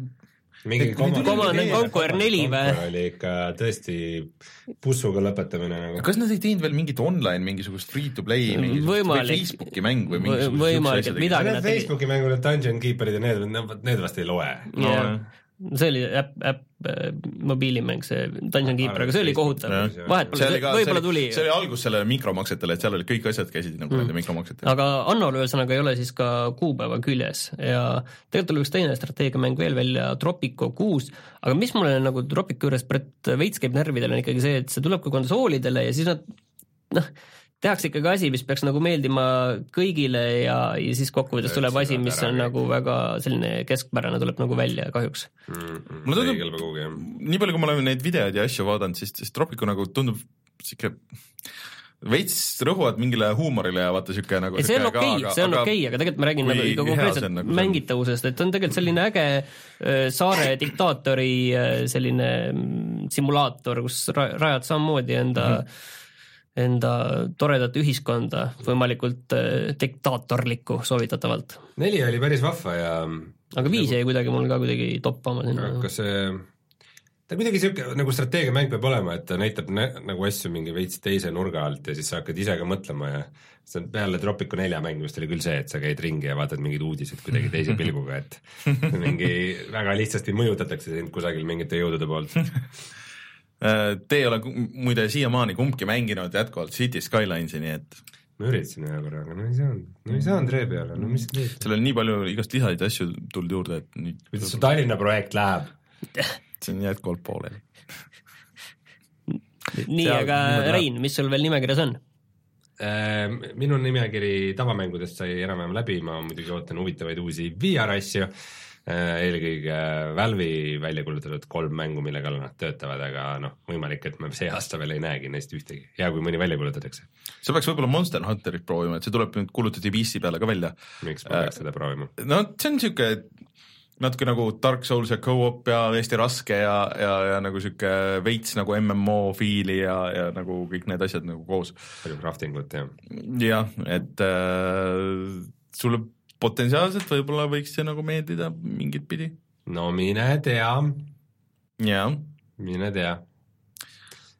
mingi Command and Conquer neli või? oli ikka tõesti pussuga lõpetamine nagu. kas nad ei teinud veel mingit online mingisugust free to play mingisugust Võimalik. või Facebooki mängu või mingisugust Võimalik, et midagi nad tegid. Facebooki mängu need Dungeon Keeperid ja need, need, vast ei loe. No, jah. See oli äpp, äpp, mobiilimäng, see Dungeon Keeper, aga see oli kohutav vahet see oli pole, võib-olla oli, tuli, see oli algus sellele mikromaksetele, et seal olid kõik asjad käisid nagu mm. nende mikromaksetega. aga Annol ühesõnaga ei ole siis ka kuupäeva küljes ja tegelikult tuli üks teine strateegiamäng veel välja, Tropico kuus, aga mis mulle nagu Tropico juures Brett veits käib närvidele, on ikkagi see, et see tuleb ka konsoolidele ja siis nad noh, tehakse ikkagi asi, mis peaks nagu meeldima kõigile ja, ja siis kokkuvõttes tuleb asi, mis on nagu väga selline keskpärane, tuleb nagu välja kahjuks. mm. Mulle tundub- nii palju, kui ma olen neid videoid ja asju vaadanud, siis, siis Tropico nagu tundub sihuke veits rõhuvad mingile huumorile ja vaata sihuke nagu see on okei okay,, see on okei okay,, aga tegelikult ma räägin nagu ikka konkreetselt on, nagu mängitavusest, et on tegelikult selline äge äh, saare diktaatori äh, selline mm, simulaator, kus ra- rajad samamoodi enda mm, -hmm. Enda toredat ühiskonda, võimalikult äh, diktaatorlikku soovitatavalt. neli oli päris vahva ja aga viis jäi kuidagi mul ka kuidagi toppama sinna. kas see ta kuidagi siuke nagu strateegiamäng peab olema, et ta näitab nä, nagu asju mingi veits teise nurga alt ja siis sa hakkad ise ka mõtlema ja see on peale Tropico nelja mängimist oli küll see, et sa käid ringi ja vaatad mingeid uudiseid kuidagi teise pilguga, et <laughs> mingi väga lihtsasti mõjutatakse sind kusagil mingite jõudude poolt. <laughs> Te ei ole muide siiamaani kumbki mänginud jätkuvalt City Skylinesi, nii et ma üritasin ühe korra, aga no ei saanud, no ei saanud ree peale, no mis teed. seal on nii palju igast lisaid asju tulnud juurde, et nüüd kuidas su Tallinna projekt läheb? <laughs> see on jätkuvalt pooleli. <laughs> nii, aga Rein, mis sul veel nimekirjas on? Ehm, minu nimekiri tavamängudest sai enam-vähem läbi, ma muidugi ootan huvitavaid uusi VR asju, eelkõige Valve'i välja kuulutatud kolm mängu, mille kallal nad töötavad, aga noh, võimalik, et me see aasta veel ei näegi neist ühtegi, hea kui mõni välja kuulutatakse. sa peaks võib-olla Monster Hunterit proovima, et see tuleb nüüd, kuulutati PC peale ka välja. miks ma peaks seda proovima? no see on sihuke natuke nagu Dark Souls ja co-op ja hästi raske ja, ja, ja nagu sihuke veits nagu MMO fiili ja, ja nagu kõik need asjad nagu koos. palju crafting ut ja jah, et äh, sulle potentsiaalselt võib-olla võiks see nagu meeldida mingit pidi. no mine tea, jah, mine tea.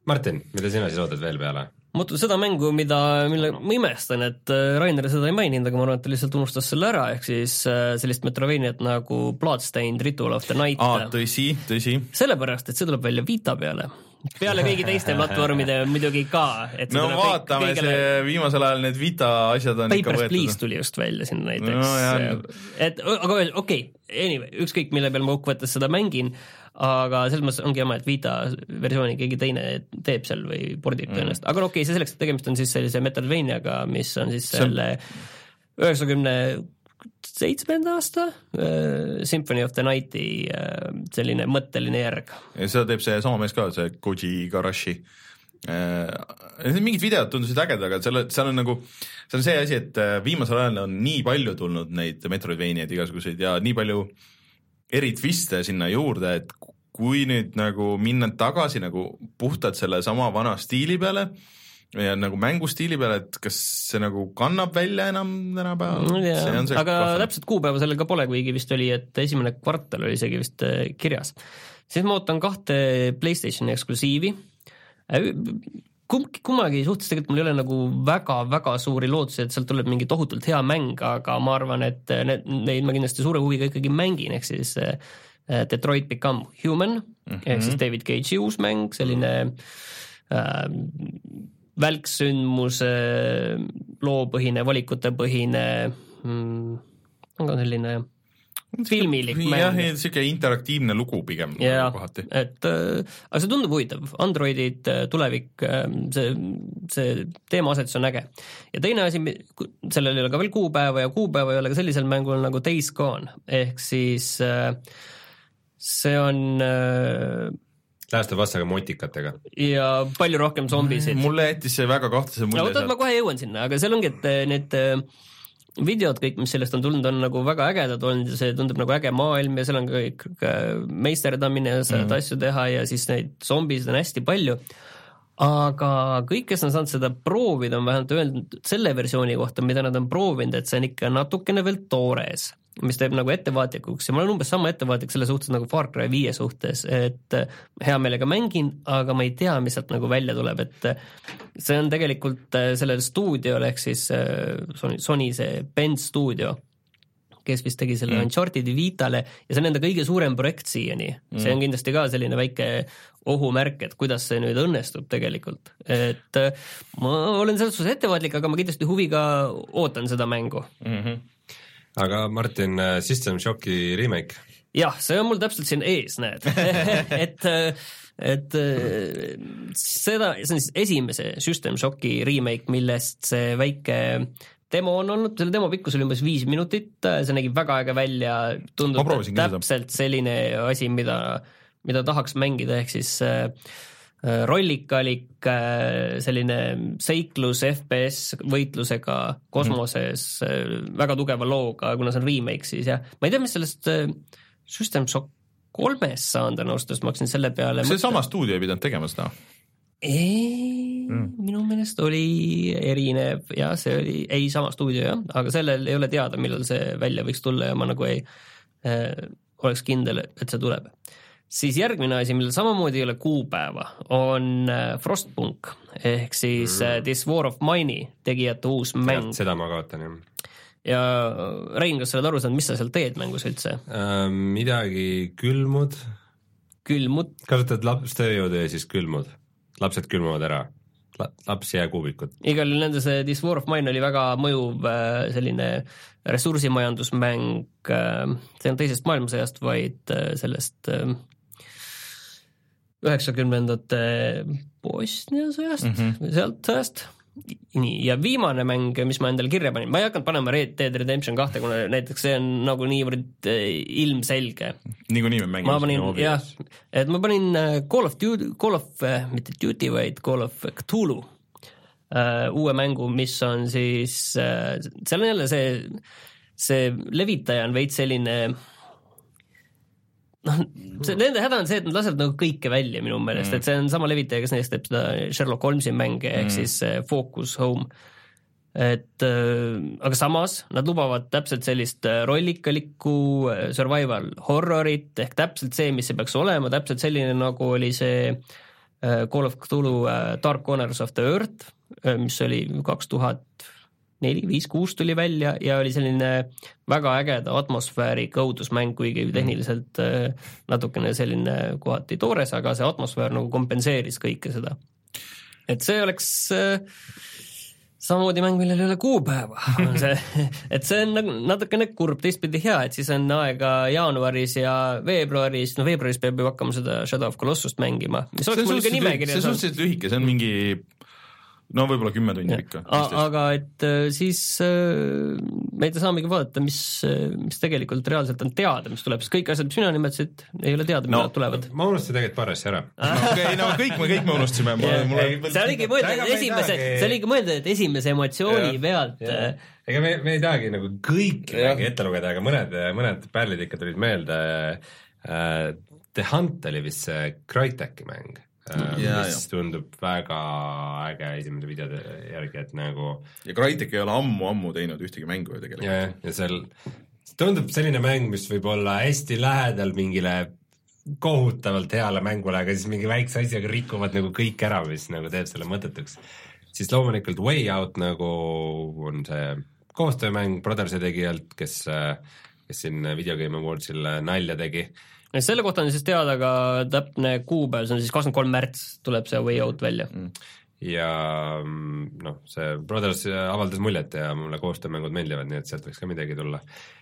Martin, mida sina siis ootad veel peale? ma ootan seda mängu, mida, mille ma imestan, et äh, Rainer seda ei maininud, aga ma arvan, et ta lihtsalt unustas selle ära, ehk siis äh, sellist Metroidvaniat nagu Bloodstained Ritual of the Night aa, tõsi, tõsi. sellepärast, et see tuleb välja Vita peale. Peale kõigi teiste platvormide muidugi ka. no vaatame, see viimasel ajal need Vita asjad on ikka Papers, Please võetud. tuli just välja siin No näiteks jah. et aga okei okay,, anyway, ükskõik mille peal ma kokkuvõttes seda mängin, aga selles mõttes ongi jama, et Vita versiooni keegi teine teeb seal või pordib Mm. tõenäoliselt, aga no okei okay,, see selleks, et tegemist on siis sellise Metroidvaniaga, mis on siis See on- selle üheksakümne seitsmenda aasta äh, Symphony of the Nighti äh, selline mõtteline järg. seda teeb see sama mees ka, see Koji Igarashi. mingid videod tundusid ägedad, aga selle, seal on nagu, see on see asi, et äh, viimasel ajal on nii palju tulnud neid Metroidvaniaid igasuguseid ja nii palju eri twiste sinna juurde, et kui nüüd nagu minna tagasi nagu puhtalt sellesama vana stiili peale ja nagu mängustiili peale, et kas see nagu kannab välja enam tänapäeval? aga täpselt kuupäeva sellel ka pole, kuigi vist oli, et esimene kvartal oli isegi vist äh, kirjas. siis ma ootan kahte Playstationi eksklusiivi. kumbki, kummagi suhtes tegelikult mul ei ole nagu väga-väga suuri lootusi, et sealt tuleb mingi tohutult hea mäng, aga ma arvan, et need, neid ma kindlasti suure huviga ikkagi mängin, ehk siis äh, Detroit Become Human mm -hmm. ehk siis David Cage'i uus mäng, selline äh, välksündmuse loopõhine, valikutepõhine mm,, on ka selline filmilik jah, mäng. sihuke interaktiivne lugu pigem nagu kohati, et äh, aga see tundub huvitav, Androidid, tulevik, see, see teemaasetus on äge. ja teine asi, sellel ei ole ka veel kuupäeva ja kuupäeva ei ole ka sellisel mängul nagu Days Gone, ehk siis äh, see on äh, Last of Us aga motikatega. ja palju rohkem zombisid. mulle jättis see väga kahtlase mulje oota, ma kohe jõuan sinna, aga seal ongi, et eh, need eh, videod kõik, mis sellest on tulnud, on nagu väga ägedad olnud ja see tundub nagu äge maailm ja seal on kõik ka meisterdamine ja saad mm -hmm. asju teha ja siis neid zombisid on hästi palju. aga kõik, kes on saanud seda proovida, on vähemalt öelnud selle versiooni kohta, mida nad on proovinud, et see on ikka natukene veel toores. Mis teeb nagu ettevaatlikuks. Ja ma olen umbes sama ettevaatlik selle suhtes nagu Far Cry viie suhtes, et äh, hea meelega mängin, aga ma ei tea, mis sealt nagu välja tuleb, et äh, see on tegelikult äh, sellel stuudiol ehk siis Sony, Sony see Bend stuudio, kes vist tegi selle mm. Uncharted'i Vitale ja see on nende kõige suurem projekt siiani. Mm.. see on kindlasti ka selline väike ohumärk, et kuidas see nüüd õnnestub tegelikult, et ma olen selles suhtes ettevaatlik, aga ma kindlasti huviga ootan seda mängu. Mm. -hmm aga Martin, äh, System Shocki remake? jah, see on mul täpselt siin ees, näed. <laughs> Et et äh, seda, see on siis esimese System Shocki remake, millest see väike demo on olnud, selle demo pikkus oli umbes viis minutit, see nägi väga äge välja, tundub täpselt selline asi, mida, mida tahaks mängida, ehk siis äh, Äh, rollikalik äh, selline seiklus FPS võitlusega kosmoses mm., väga tugeva looga, kuna see on remake siis jah, ma ei tea, mis sellest System Shock kolmest saanud on ausalt öeldes, ma hakkasin selle peale see sama stuudio ei pidanud tegema seda? ei mm., minu meelest oli erinev ja see oli, ei sama stuudio jah, aga sellel ei ole teada, millal see välja võiks tulla ja ma nagu ei äh, oleks kindel, et see tuleb siis järgmine asi, millel samamoodi ei ole kuupäeva, on äh, Frostpunk ehk siis mm. Äh, This War of Mine'i tegijate uus mäng. seda ma kaotan jah. ja äh, Rein, kas sa oled aru saanud, mis sa seal teed mängus üldse äh,? midagi külmud. külmud? kasutad lapstööjõudu ja siis külmud, lapsed külmuvad ära laps jääkuubikut. igal juhul nende see This War of Mine oli väga mõjuv selline ressursimajandusmäng, see olnud teisest maailmasõjast, vaid sellest üheksakümnendate Bosnia sõjast mm -hmm. sealt sõjast. nii, ja viimane mäng, mis ma endale kirja panin, ma ei hakanud panema Red Dead Redemption kahte, kuna näiteks see on nagu niivõrd ilmselge. niikuinii me mängime. ma panin jah, et ma panin äh, Call of Duty, Call of, äh, mitte Duty, vaid Call of Cthulhu uh, uue mängu, mis on siis uh,, seal on jälle see, see levitaja on veits selline uh, noh, see nende häda on see, et nad lasevad nagu kõike välja minu meelest mm., et see on sama levitaja, kes näiteks teeb seda Sherlock Holmesi mänge ehk mm. siis Focus Home. et äh, aga samas nad lubavad täpselt sellist äh, rollikalikku survival horrorit ehk täpselt see, mis see peaks olema, täpselt selline, nagu oli see Call of Cthulhu Dark Corners of the Earth mis oli kaks tuhat neli, viis, kuus tuli välja ja oli selline väga ägeda atmosfääriga õudusmäng, kuigi mhm. tehniliselt äh, natukene selline kohati toores, aga see atmosfäär nagu kompenseeris kõike seda. et see oleks äh, samamoodi mäng, millel ei ole kuupäeva, <laughs> on see, et see on nagu natukene kurb, teistpidi hea, et siis on aega jaanuaris ja veebruaris, no veebruaris peab ju hakkama seda Shadow of Colossust mängima, mis oleks mul ka nimekirjas. see on suhteliselt lühike, see on mingi no võib-olla kümme tundi ikka. aga et äh, siis äh, me ei saamegi vaadata, mis, äh, mis tegelikult reaalselt on teada, mis tuleb, sest kõik asjad, mis sina nimetasid, ei ole teada, millal no, tulevad. ma unustasin tegelikult paar asja ära. okei, no kõik me, kõik me unustasime. see oligi mõeldud esimese, see oligi mõeldud, et esimese emotsiooni ja, pealt. ega me, me ei tahagi nagu kõiki ette lugeda, aga mõned, mõned pärlid ikka tulid meelde. The Hunt oli vist see Crytek'i mäng ja, mis ja. tundub väga äge esimese videode järgi, et nagu ja Crytek ei ole ammu-ammu teinud ühtegi mängu ju tegelikult. ja, ja seal tundub selline mäng, mis võib olla hästi lähedal mingile kohutavalt heale mängule, aga siis mingi väikse asjaga rikuvad nagu kõik ära, mis nagu teeb selle mõttetuks. siis loomulikult Way Out nagu on see koostöömäng Brothersi tegijalt, kes, kes siin Video Game Awardsil nalja tegi selle kohta on siis teada ka täpne kuupäev, see on siis kakskümmend kolm märts tuleb see Way Out välja mm. ja mm, noh, see Brothers avaldas muljet ja mulle koostöömängud meeldivad, nii et sealt võiks ka midagi tulla.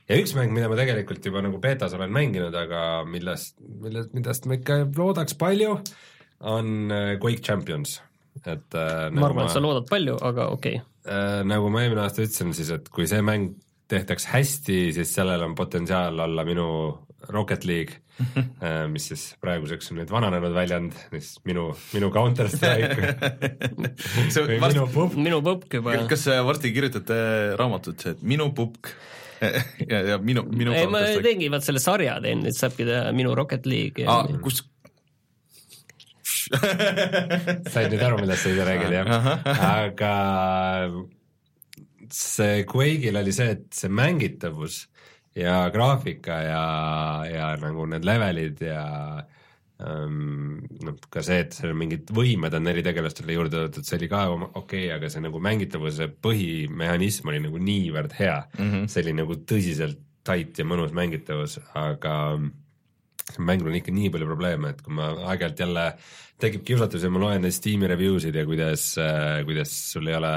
ja üks mäng, mida ma tegelikult juba nagu betas olen mänginud, aga millest, millest, millest ma ikka loodaks palju, on äh, Quake Champions, et äh, ma arvan nagu, et sa loodad palju, aga okei okay. äh,. nagu ma eelmine aasta ütlesin siis, et kui see mäng tehtaks hästi, siis sellel on potentsiaal olla minu Rocket League <laughs> äh, mis siis praeguseks on nüüd vananenud väljend, siis minu, minu Counter <laughs> Strike või varsti, minu pupk. minu pupk juba. kas varsti kirjutate raamatut, et minu pupk <laughs> ja, ja minu, minu ei, ma teengi, vaat selle sarja teen, nüüd saabki teha minu Rocket League. aa, kus said nüüd aru, millest sa ise räägid, jah? aga see Quake'il oli see, et see mängitavus ja graafika ja, ja nagu need levelid ja ähm, noh, ka see, et seal mingid võimed on eritegelastele juurde toodud, see oli ka okei okay,, aga see nagu mängitavuse põhimehhanism oli nagu niivõrd hea mm, -hmm. see oli nagu tõsiselt tait ja mõnus mängitavus, aga see mängul on ikka nii palju probleeme, et kui ma aeg-ajalt jälle tekib kiusatus ja ma loen neid Steam'i review sid ja kuidas, kuidas sul ei ole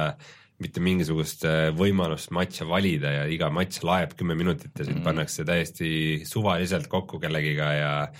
mitte mingisugust võimalust matše valida ja iga matš laeb kümme minutit ja sind mm pannakse täiesti suvaliselt kokku kellegiga ja Äh,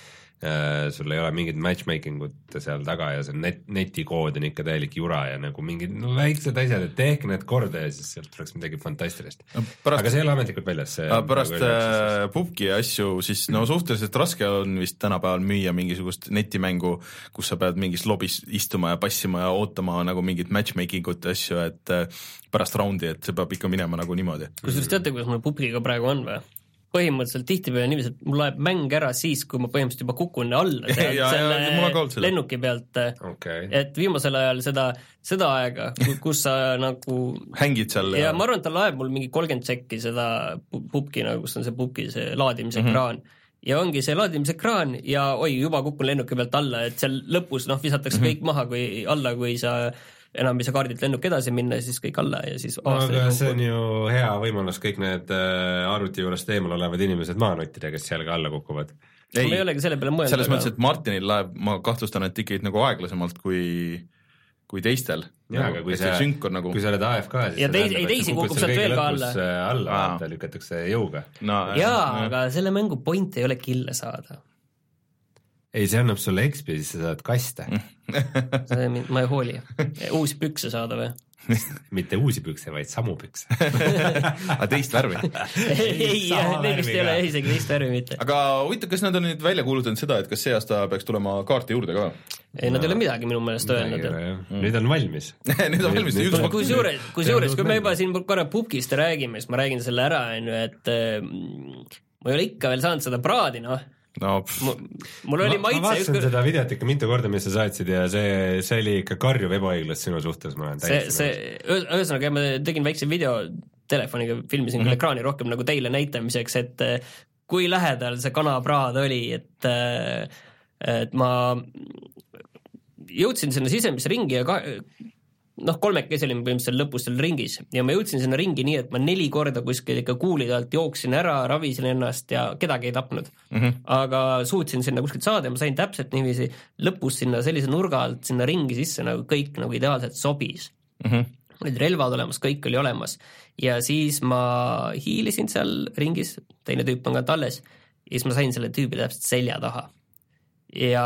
sul ei ole mingit matchmaking ut seal taga ja see net, netikood on ikka täielik jura ja nagu mingid no, väiksed asjad, et tehke need korda ja siis sealt tuleks midagi fantastilist no,. aga see ei ole ametlikult väljas. pärast nagu äh, pubgi asju, siis no suhteliselt raske on vist tänapäeval müüa mingisugust netimängu, kus sa pead mingis lobis istuma ja passima ja ootama nagu mingit matchmaking ut ja asju, et äh, pärast raundi, et see peab ikka minema nagu niimoodi. kusjuures teate, kuidas mul pubgiga praegu on või? Põhimõtteliselt tihtipeale niiviisi, et mul läheb mäng ära siis, kui ma põhimõtteliselt juba kukun alla <laughs> sealt ja, selle lennuki pealt okay.. et viimasel ajal seda, seda aega, kus sa nagu hängid seal ja, ja ma arvan, et ta laeb mul mingi kolmkümmend tšekki seda pubki nagu, kus on see pubki see laadimisekraan mm. -hmm ja ongi see laadimisekraan ja oi, juba kukun lennuki pealt alla, et seal lõpus noh, visatakse mm -hmm. kõik maha, kui alla, kui sa enam ei saa kaardilt lennuk edasi minna ja siis kõik alla ja siis no, aga see on ju hea võimalus kõik need äh, arvuti juurest eemal olevad inimesed maha nottida, kes seal ka alla kukuvad. ei, ma ei olegi selle peale mõelnud. selles mõttes, et Martinil läheb, ma kahtlustan, et ikkagi nagu aeglasemalt kui kui teistel. jaa, aga kui sa, nagu... kui sa oled AFK, siis ja teisi, ei teisi kukub sealt veel ka alla. alla, vaata, lükatakse jõuga no,. jaa, aga selle mängu point ei ole kill'e saada ei, see annab sulle XP, siis sa saad kaste see, <laughs> ma ei hooli. uusi pükse saada või? <laughs> mitte uusi pükse, vaid samu pükse <laughs> aga teist värvi ei, neid vist ei ole isegi teist värvi mitte. aga huvitav, kas nad on nüüd välja kuulutanud seda, et kas see aasta peaks tulema kaarte juurde ka? ei nad ei ole midagi minu meelest öelnud. Mm. nüüd on valmis nüüd on valmis. kusjuures, kusjuures, kui me juba siin korra pubgist räägime, siis ma räägin selle ära, on ju, et äh, ma ei ole ikka veel saanud seda praadi, noh no mul oli maitse ma vaatasin ükskord... seda videot ikka mitu korda, mis sa saatsid ja see, see oli ikka karjuv ebaõiglus sinu suhtes, ma olen täiesti see, see, ühesõnaga ma tegin väikse video telefoniga, filmisin mm -hmm. ekraani rohkem nagu teile näitamiseks, et eh, kui lähedal see kanapraad oli, et eh, et ma jõudsin sinna sisemisringi ja ka, noh, kolmekesi olime põhimõtteliselt lõpus seal ringis ja ma jõudsin sinna ringi nii, et ma neli korda kuskil ikka kuulide alt jooksin ära, ravisin ennast ja kedagi ei tapnud mm. -hmm. aga suutsin sinna kuskilt saada ja ma sain täpselt niiviisi lõpus sinna sellise nurga alt sinna ringi sisse nagu kõik nagu ideaalselt sobis mm. -hmm. olid relvad olemas, kõik oli olemas ja siis ma hiilisin seal ringis, teine tüüp on ka alles ja siis ma sain selle tüübi täpselt selja taha ja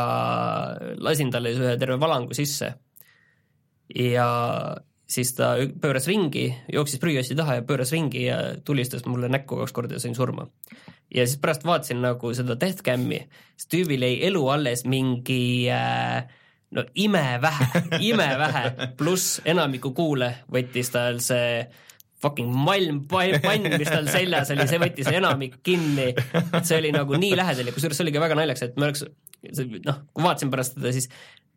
lasin talle ühe terve valangu sisse ja siis ta pööras ringi, jooksis prügikasti taha ja pööras ringi ja tulistas mulle näkku kaks korda ja sain surma. ja siis pärast vaatasin nagu seda deathcam'i, siis tüübil jäi elu alles mingi äh, no imevähe, imevähe, pluss enamiku kuule võttis tal see fucking malm pann, mis tal seljas oli, see võttis enamik kinni. see oli nagu nii lähedal ja kusjuures see oli ka väga naljakas, et me oleks, noh, kui vaatasin pärast teda, siis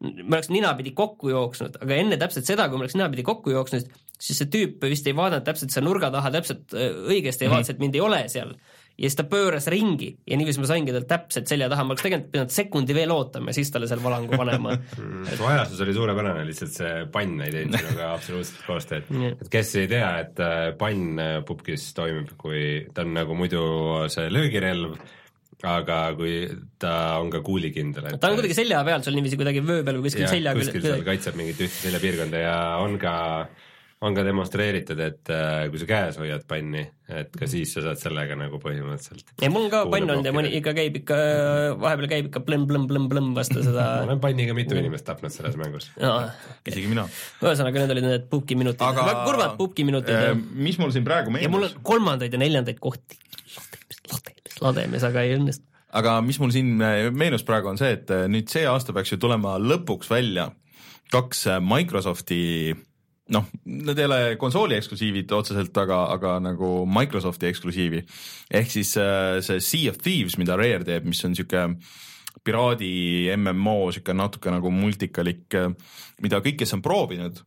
me oleks ninapidi kokku jooksnud, aga enne täpselt seda, kui me oleks ninapidi kokku jooksnud, siis see tüüp vist ei vaadanud täpselt selle nurga taha täpselt äh, õigesti mm -hmm. vaatas, et mind ei ole seal. ja siis ta pööras ringi ja niiviisi ma saingi talt täpselt selja taha, ma oleks tegelikult pidanud sekundi veel ootama ja siis talle seal valangu panema <laughs> su ajastus oli suurepärane, lihtsalt see pann ei teinud sinuga absoluutselt koostööd. <laughs> et kes ei tea, et äh, pann äh, pubgis toimib, kui ta on nagu muidu see löögirelv aga kui ta on ka kuulikindel, et ta on kuidagi selja peal sul niiviisi kuidagi vöö peal või kuskil selja külge kuskil seal kaitseb mingit ühte seljapiirkonda ja on ka, on ka demonstreeritud, et äh, kui sa käes hoiad panni, et ka siis sa saad sellega nagu põhimõtteliselt ei, mul on ka pann olnud ja mõni ikka käib ikka, vahepeal käib ikka plõmm-plõmm-plõmm-plõmm vastu seda <laughs> ma olen panniga mitu inimest tapnud selles mängus no,. isegi mina. ühesõnaga, need olid need pubgi minutid Aga..., väga kurvad pubgi minutid äh,. mis mul siin praegu meenus? ja mul on kolmandaid ja neljandaid kohti lademes, aga ei õnnestu. aga mis mul siin äh, meenus praegu on see, et äh, nüüd see aasta peaks ju tulema lõpuks välja kaks äh, Microsofti noh, need ei ole konsooli eksklusiivid otseselt, aga, aga nagu Microsofti eksklusiivi. ehk siis see Sea of Thieves, mida Rare teeb, mis on sihuke piraadi MMO, sihuke natuke nagu multikalik, mida kõik, kes on proovinud,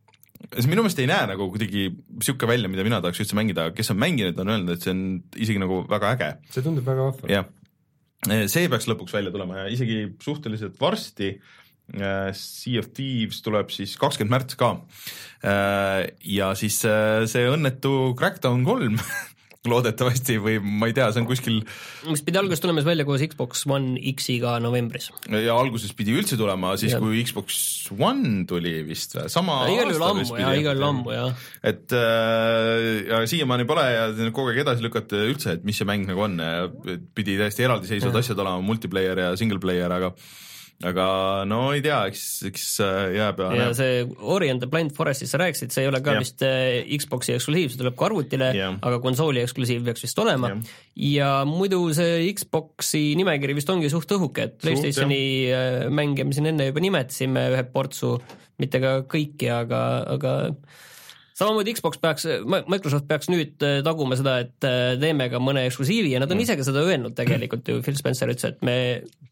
see minu meelest ei näe nagu kuidagi sihuke välja, mida mina tahaks üldse mängida, kes on mänginud, on öelnud, et see on isegi nagu väga äge. see tundub väga vahva. jah, see peaks lõpuks välja tulema ja isegi suhteliselt varsti äh, Sea of Thieves tuleb siis kakskümmend märts ka. Äh, ja siis äh, see õnnetu Crackdown kolm <laughs> loodetavasti või ma ei tea, see on kuskil. mis pidi alguses tulema siis välja koos Xbox One X-iga novembris. ja alguses pidi üldse tulema siis, kui Xbox One tuli vist või, sama ja, igal juhul ammu ja igal juhul ammu jah. et äh, ja siiamaani pole ja kogu aeg edasi lükata üldse, et mis see mäng nagu on, pidi täiesti eraldiseisvad asjad olema, multiplayer ja single player, aga aga no ei tea, eks, eks äh, jääb ja ja see Ori and the Blind Forestist sa rääkisid, see ei ole ka ja. vist äh, Xbox'i eksklusiiv, see tuleb ka arvutile, aga konsooli eksklusiiv peaks vist olema. ja muidu see Xbox'i nimekiri vist ongi suht õhuke, et Playstationi äh, mänge me siin enne juba nimetasime ühe portsu, mitte ka kõiki, aga, aga samamoodi Xbox peaks, Microsoft peaks nüüd äh, taguma seda, et äh, teeme ka mõne eksklusiivi ja nad on mm. ise ka seda öelnud tegelikult ju, <laughs> Phil Spencer ütles, et me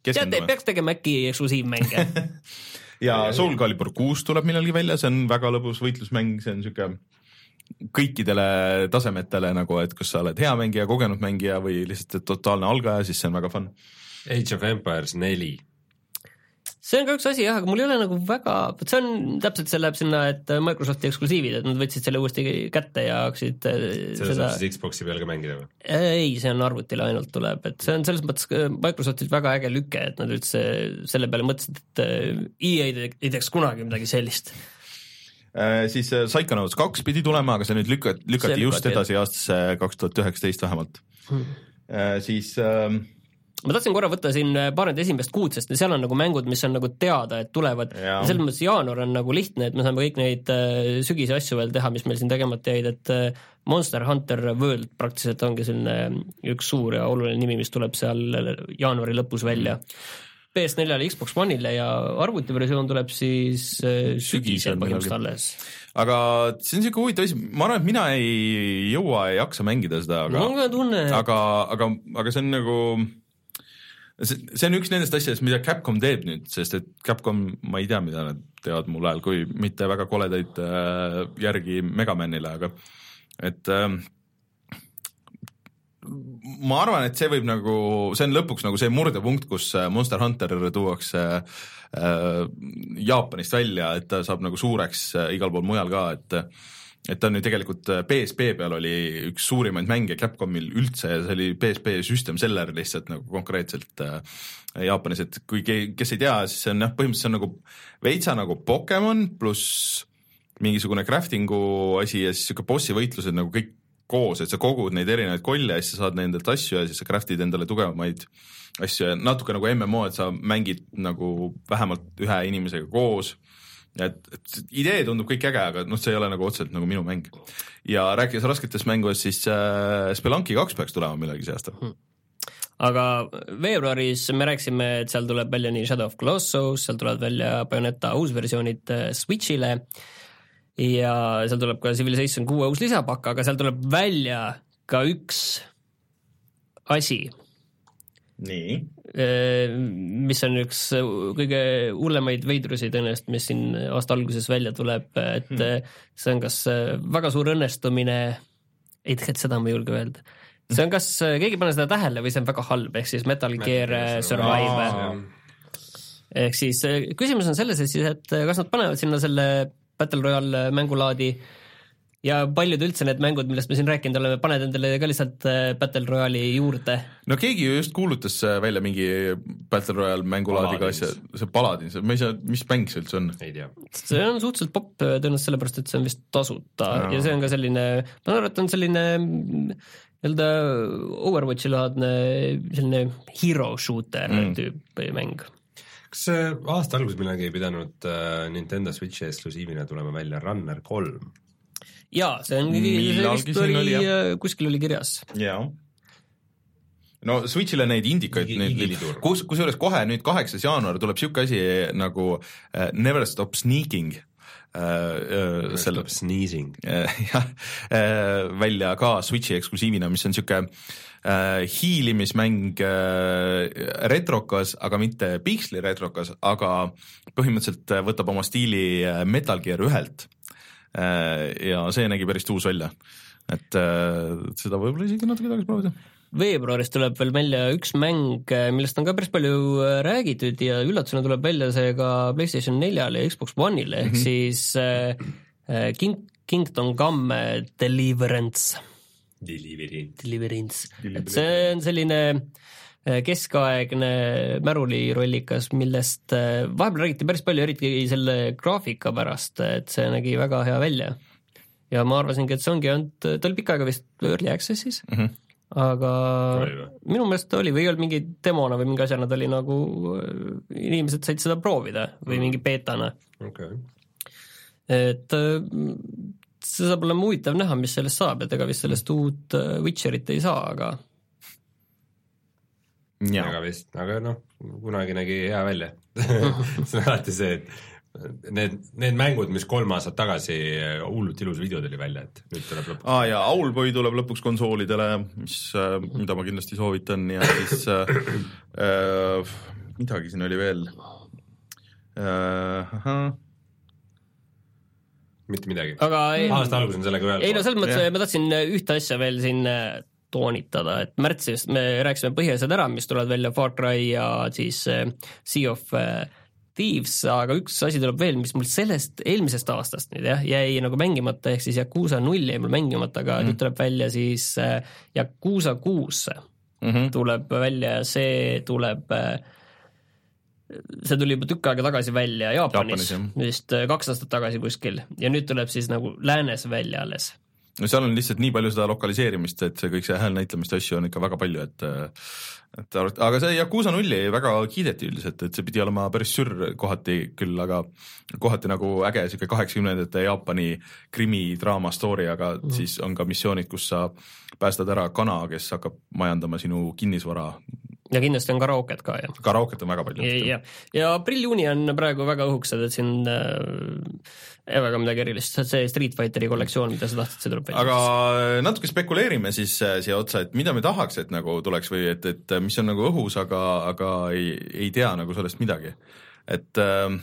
teate, peaks tegema äkki eksklusiivmänge <laughs> ja Soul Calibur kuus tuleb millalgi välja, see on väga lõbus võitlusmäng, see on siuke kõikidele tasemetele nagu, et kas sa oled hea mängija, kogenud mängija või lihtsalt totaalne algaja, siis see on väga fun. Age of Empires neli see on ka üks asi jah, aga mul ei ole nagu väga, vot see on täpselt, see läheb sinna, et Microsofti eksklusiivid, et nad võtsid selle uuesti kätte ja hakkasid äh, seda saab siis Xbox'i peal ka mängida või? ei, see on arvutile ainult tuleb, et see on selles mõttes äh, Microsoftilt väga äge lüke, et nad üldse selle peale mõtlesid, et äh, EA ei teeks kunagi midagi sellist äh,. siis Psychonauts kaks pidi tulema, aga see nüüd lükati, lükati just edasi aastasse kaks tuhat üheksateist vähemalt hmm.. Siis äh, ma tahtsin korra võtta siin äh, paar nende esimest kuud, sest seal on nagu mängud, mis on nagu teada, et tulevad selles mõttes jaanuar on nagu lihtne, et me saame kõik neid äh, sügise asju veel teha, mis meil siin tegemata jäid, et äh, Monster Hunter World praktiliselt ongi selline üks suur ja oluline nimi, mis tuleb seal jaanuari lõpus välja mm. PS4-le, Xbox One'ile ja arvutiversioon tuleb siis sügisel põhimõtteliselt alles. aga see on niisugune huvitav asi, ma arvan, et mina ei jõua, ei jaksa mängida seda, aga mul on ka tunne. aga, aga, aga see on nagu see, see on üks nendest asjadest, mida Capcom teeb nüüd, sest et Capcom, ma ei tea, mida nad teevad mul ajal, kui mitte väga koledaid äh, järgi Megamanile, aga et äh, ma arvan, et see võib nagu, see on lõpuks nagu see murdepunkt, kus äh, Monster Hunter tuuakse äh, Jaapanist välja, et ta saab nagu suureks äh, igal pool mujal ka, et et ta on ju tegelikult PSP äh, peal oli üks suurimaid mänge Capcomil üldse ja see oli PSP system seller lihtsalt nagu konkreetselt äh, Jaapanis, et kui keegi, kes ei tea, siis see on jah, põhimõtteliselt see on nagu veitsa nagu Pokemon pluss mingisugune crafting'u asi ja siis sihuke bossi võitlused nagu kõik koos, et sa kogud neid erinevaid kolle ja siis sa saad nendelt asju ja siis sa craft'id endale tugevamaid asju. Ja natuke nagu MMO, et sa mängid nagu vähemalt ühe inimesega koos et, et idee tundub kõik äge, aga noh, see ei ole nagu otseselt nagu minu mäng. ja rääkides rasketest mängudest, siis äh, Spelunky kaks peaks tulema millalgi see aasta. Hmm. Aga veebruaris me rääkisime, et seal tuleb välja nii Shadow of Colossus, seal tulevad välja Bayoneta uusversioonid äh, Switch'ile. Ja seal tuleb ka Civilization kuue uus lisapakk, aga seal tuleb välja ka üks asi, nii. Äh, mis on üks kõige hullemaid veidrusi tõenäoliselt, mis siin aasta alguses välja tuleb, et hmm. see on kas väga suur õnnestumine, ei tegelikult seda ma ei julge öelda, see on kas, keegi ei pane seda tähele või see on väga halb, ehk siis Metal Gear Survive. ehk siis küsimus on selles, et siis, et kas nad panevad sinna selle Battle Royale mängulaadi äh, ja paljud üldse need mängud, millest me siin rääkinud oleme, paned endale ka lihtsalt äh, Battle Royale'i juurde. no keegi ju just kuulutas äh, välja mingi Battle Royale mängulaadiga asja, see Paladin, see, ma ei saa, mis mäng see üldse on? ei tea. see on suhteliselt popp äh, tõenäoliselt sellepärast, et see on vist tasuta no. ja see on ka selline, ma saan aru, et on selline nii-öelda Overwatchi laadne selline hero shooter mm. tüüp mäng kas aasta alguses millalgi ei pidanud Nintendo Switchi eksklusiivina tulema välja Runner kolm? Jaa, see on, see vist oli, oli, äh, kuskil oli kirjas. jaa no Switch'ile neid indikaid, neid, kus, kusjuures kohe nüüd kaheksas jaanuar tuleb sihuke asi nagu uh, Never Stop Sneaking uh,. selle, sneezing uh,. <laughs> jah uh,, välja ka Switch'i eksklusiivina, mis on sihuke uh, hiilimismäng uh, retrokas, aga mitte piiksli retrokas, aga põhimõtteliselt võtab oma stiili Metal Gear ühelt ja see nägi päris tuus välja, et seda võib-olla isegi natuke tahaks proovida veebruaris tuleb veel välja üks mäng, millest on ka päris palju räägitud ja üllatusena tuleb välja see ka PlayStation neljale ja Xbox One'ile ehk mm -hmm. siis äh, King, Kingdom Come Deliverance. Deliverance. Deliverance, et see on selline keskaegne märulirollikas, millest vahepeal räägiti päris palju, eriti selle graafika pärast, et see nägi väga hea välja. ja ma arvasingi, et see ongi olnud, ta oli pikka aega vist Early Access'is mm, -hmm aga oli minu meelest ta oli või ei olnud mingi demona või mingi asjana, ta oli nagu, inimesed said seda proovida või mingi beetana. Okay.. et see saab olema huvitav näha, mis sellest saab, et ega vist sellest uut äh, Witcherit ei saa, aga aga vist, aga noh, kunagi nägi hea välja <laughs> see on alati see, et need, need mängud, mis kolm aastat tagasi hullult ilus video tuli välja, et nüüd tuleb lõpuks. aa ah, ja Owlboy tuleb lõpuks konsoolidele, mis äh,, mida ma kindlasti soovitan ja siis äh, äh, midagi siin oli veel äh,. mitte midagi. aasta algus on sellega ühel ei no selles mõttes ma tahtsin ühte asja veel siin äh, toonitada, et märtsis me rääkisime põhiasjad ära, mis tulevad välja Far Cry ja siis äh, Sea of äh, Thieves, aga üks asi tuleb veel, mis mul sellest eelmisest aastast nüüd jah, jäi nagu mängimata, ehk siis Yakuusa null jäi mul mängimata, aga mm. nüüd tuleb välja siis äh, Yakuusa kuus mm -hmm. tuleb välja ja see tuleb see tuli juba tükk aega tagasi välja Jaapanis, Jaapanis, vist kaks aastat tagasi kuskil ja nüüd tuleb siis nagu läänes välja alles no seal on lihtsalt nii palju seda lokaliseerimist, et see kõik see häälnäitlemist asju on ikka väga palju, et et aga see Yakuusa nulli väga kiideti üldiselt, et see pidi olema päris sürr kohati küll, aga kohati nagu äge sihuke kaheksakümnendate Jaapani krimidraama story, aga mm. siis on ka missioonid, kus sa päästad ära kana, kes hakkab majandama sinu kinnisvara ja kindlasti on karaoket ka, jah. karaoket on väga palju. ja, ja aprill-juuni on praegu väga õhukesed, et siin äh, väga midagi erilist, see Street Fighteri kollektsioon, mida sa tahtsid, see tuleb välja. aga natuke spekuleerime siis äh, siia otsa, et mida me tahaks, et nagu tuleks või et, et mis on nagu õhus, aga, aga ei, ei tea nagu sellest midagi. et äh,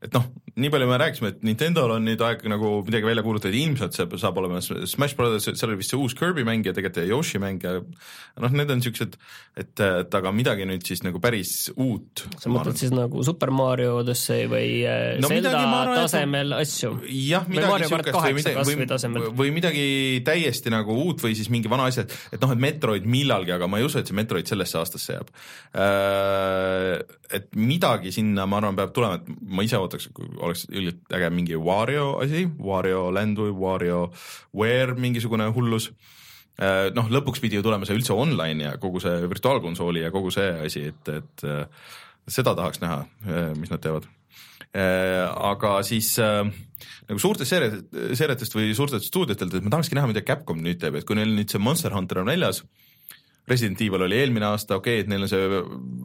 et noh, nii palju me rääkisime, et Nintendo'l on nüüd aeg nagu midagi välja kuulutada, ilmselt see saab olema Smash Brothers, seal oli vist see uus Kirby mäng ja tegelikult Yoshi mäng ja noh, need on siuksed, et, et aga midagi nüüd siis nagu päris uut. sa mõtled siis nagu Super Mario Odyssey või äh, no, Zelda arvan, tasemel asju? jah, midagi siukest või midagi, või, või midagi täiesti nagu uut või siis mingi vana asja, et noh, et Metroid millalgi, aga ma ei usu, et see Metroid sellesse aastasse jääb. Äh, et midagi sinna, ma arvan, peab tulema, et ma ise ootaks, oleks ilgelt äge mingi Wario asi, Wario Land või Wario Ware mingisugune hullus. Äh, noh, lõpuks pidi ju tulema see üldse online ja kogu see virtuaalkonsooli ja kogu see asi, et, et äh, seda tahaks näha, äh, mis nad teevad. aga siis nagu suurtest seeriat-, seeriatest või suurtest stuudiotelt, et ma tahakski näha, mida Capcom nüüd teeb, et kui neil nüüd see Monster Hunter on väljas Resident Evil oli eelmine aasta, okei okay,, et neil on see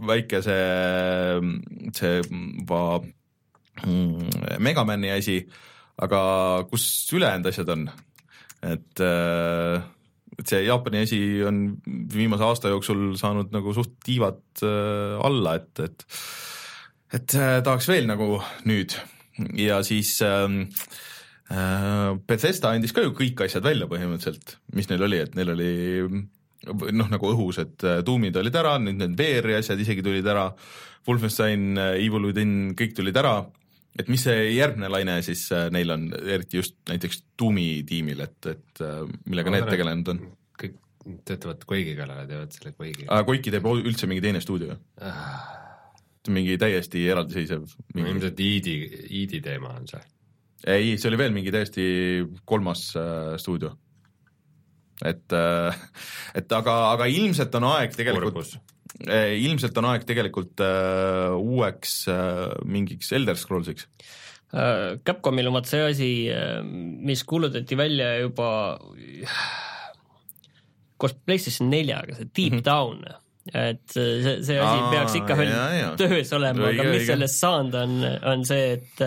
väike see, see mm, Megamani asi, aga kus ülejäänud asjad on? et, äh, et see Jaapani asi on viimase aasta jooksul saanud nagu suht tiivad äh, alla, et, et et äh, tahaks veel nagu nüüd ja siis ähm, äh, Bethesda andis ka ju kõik asjad välja põhimõtteliselt, mis neil oli, et neil oli noh, nagu õhus, et tuumid olid ära, nüüd need VR-i asjad isegi tulid ära, Wolfenstein, Evil Within, kõik tulid ära, et mis see järgmine laine siis äh, neil on, eriti just näiteks Doomi tiimil, et, et äh, millega no, need tegelenud on? kõik töötavad Quake'i kallale, teevad selle Quake'i. aa, Quake'i teeb üldse mingi teine stuudio ah.? mingi täiesti eraldiseisev mingi... ilmselt ID, ID teema on see. ei, see oli veel mingi täiesti kolmas äh, stuudio et, äh, et aga, aga ilmselt on aeg tegelikult, äh, ilmselt on aeg tegelikult uh, uueks uh, mingiks Elder Scrollsiks. Capcomil on vaat see asi, mis kuulutati välja juba koos PlayStation neljaga, see Deep mm -hmm. Down et see, see asi Aa, peaks ikka veel töös olema, aga mis sellest saanud on, on see, et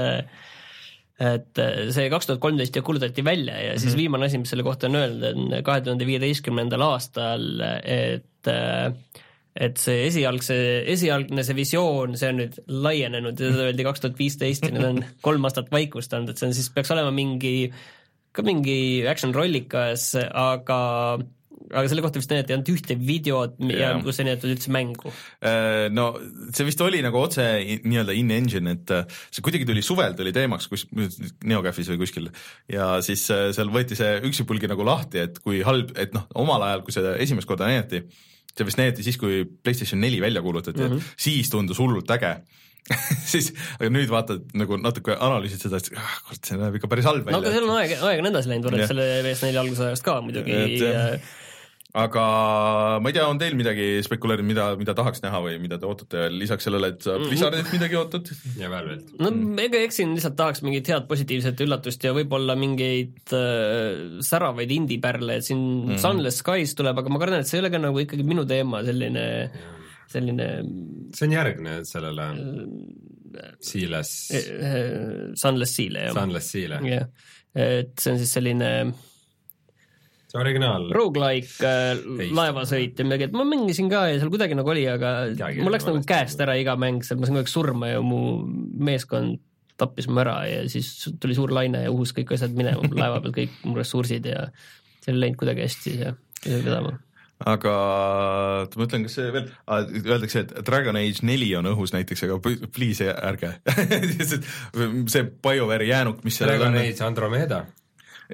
et äh, see kaks tuhat kolmteist ju kuulutati välja ja siis mm -hmm. viimane asi, mis selle kohta on öeldud, on kahe tuhande viieteistkümnendal aastal, et äh, et see esialgse, esialgne see visioon, see on nüüd laienenud ja seda öeldi kaks tuhat viisteist ja nüüd on <laughs> kolm aastat vaikust olnud, et see on siis, peaks olema mingi, ka mingi action rollikas, aga aga selle kohta vist näidati ainult ühte videot ja Jah. kus ei näidatud üldse mängu. Äh, no see vist oli nagu otse nii-öelda in-engine, et äh, see kuidagi tuli suvel tuli teemaks kus Neocafis või kuskil ja siis äh, seal võeti see üksipulgi nagu lahti, et kui halb, et noh, omal ajal, kui seda esimest korda näidati, see vist näidati siis, kui PlayStation neli välja kuulutati mm. -hmm. siis tundus hullult äge <laughs> siis, aga nüüd vaatad nagu natuke analüüsid seda, et ah, kurat, see näeb ikka päris halb no aga välja seal on aeg, aeg on edasi läinud võrreldes selle PS4 algusajast ka muidugi Et, jah. ja aga ma ei tea, on teil midagi spekuleerida, mida, mida tahaks näha või mida te ootate veel lisaks sellele, et sa Mhm. Blizzardilt midagi ootad? ja Valvelt. no ega eks siin lihtsalt tahaks mingit head positiivset üllatust ja võib-olla mingeid äh, säravaid indie-pärle, et siin mm -hmm. Sunless Skies tuleb, aga ma kardan, et see ei ole ka nagu ikkagi minu teema, selline, selline see on järgne sellele Seales, äh, Sunless Seale jah. Sunless Seale, jah, et see on siis selline see originaal. rogu-like äh, laevasõit ja midagi, et ma mängisin ka ja seal kuidagi nagu oli, aga Midagi mul läks nagu käest ära iga mäng, seal ma sain kogu aeg surma ja mu meeskond tappis mu ära ja siis tuli suur laine ja uhus kõik asjad minema <laughs> laeva peal, kõik mu ressursid ja see ei läinud kuidagi hästi ja ei vedama. aga ma mõtlen, kas see veel, öeldakse, et Dragon Age neli on õhus näiteks, aga please ärge <laughs> see BioWare'i jäänuk, mis seal Dragon on, Age Andromeda.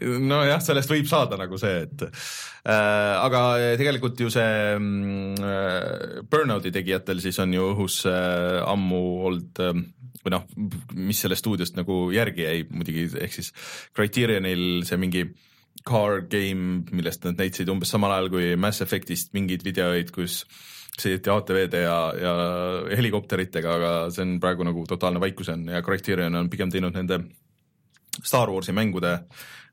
nojah, sellest võib saada nagu see, et äh, aga tegelikult ju see mm, äh, Burnouti tegijatel siis on ju õhus äh, ammu olnud äh, või noh, mis sellest stuudiost nagu järgi jäi muidugi, ehk siis Criterionil see mingi car game, millest nad näitasid umbes samal ajal kui Mass Effectist mingeid videoid, kus sõideti ATV-de ja, ja helikopteritega, aga see on praegu nagu totaalne vaikus on ja Criterion on pigem teinud nende Star Warsi mängude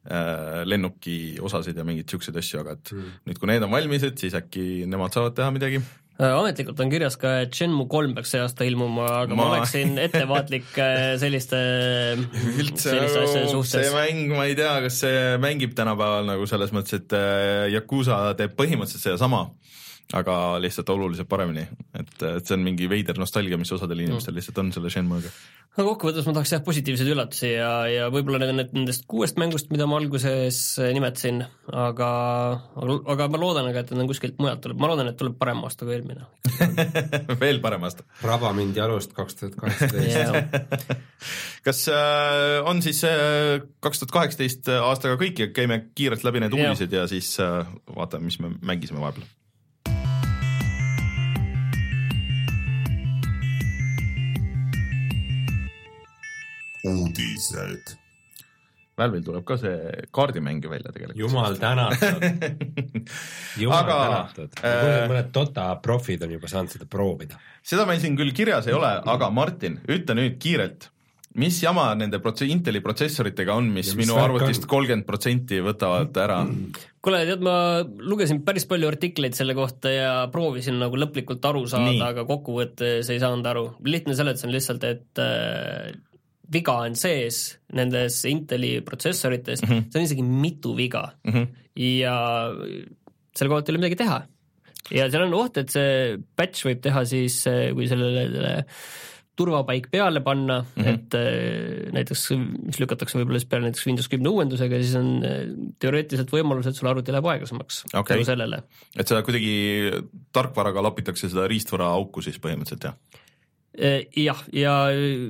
lennuki osasid ja mingeid siukseid asju, aga et mm. nüüd, kui need on valmis, et siis äkki nemad saavad teha midagi. Äh, ametlikult on kirjas ka, et Shenmue kolm peaks see aasta ilmuma, aga ma, Ma- oleksin ettevaatlik <laughs> äh, selliste, üldse selliste asjade nagu see suhtes. mäng, ma ei tea, kas see mängib tänapäeval nagu selles mõttes, et äh, Yakuusa teeb põhimõtteliselt sedasama, aga lihtsalt oluliselt paremini, et, et see on mingi veider nostalgia, mis osadel inimestel lihtsalt on selle Shenmue'ga. aga kokkuvõttes ma tahaks jah positiivseid üllatusi ja, ja võib-olla need nendest kuuest mängust, mida ma alguses nimetasin, aga, aga, aga ma loodan aga, et need on kuskilt mujalt tuleb, ma loodan, et tuleb parem <laughs> aasta kui eelmine. veel parem aasta. raba mind jalust kaks tuhat kaheksateist. <laughs> kas äh, on siis kaks tuhat kaheksateist aastaga kõik ja käime kiirelt läbi need uudised ja siis äh, vaatame, mis me mängisime vahepeal. uudised. Valve'il tuleb ka see kaardimäng ju välja tegelikult. jumal tänatud, <laughs> jumal Aga, tänatud. äh, mõned Dota profid on juba saanud seda proovida. seda meil siin küll kirjas ei ole, aga Martin, ütle nüüd kiirelt, mis jama nende prots-, Inteli protsessoritega on, mis mis minu arvutist kolmkümmend protsenti võtavad ära? kuule, tead, ma lugesin päris palju artikleid selle kohta ja proovisin nagu lõplikult aru saada, aga kokkuvõttes ei saanud aru. lihtne seletus on lihtsalt, et äh, viga on sees nendes Inteli protsessorites mm. -hmm. see on isegi mitu viga Mm -hmm. ja selle kohta ei ole midagi teha. ja seal on oht, et see patch võib teha siis, kui sellele turvapaik peale panna mm. -hmm. et äh, näiteks, mis lükatakse võib-olla siis peale näiteks Windows kümne uuendusega, siis on äh, teoreetiliselt võimalus, et sul arvuti läheb aeglasemaks Okei. tänu sellele. et seda kuidagi tarkvaraga lapitakse seda riistvara auku siis põhimõtteliselt jah? Eh, jah, ja äh,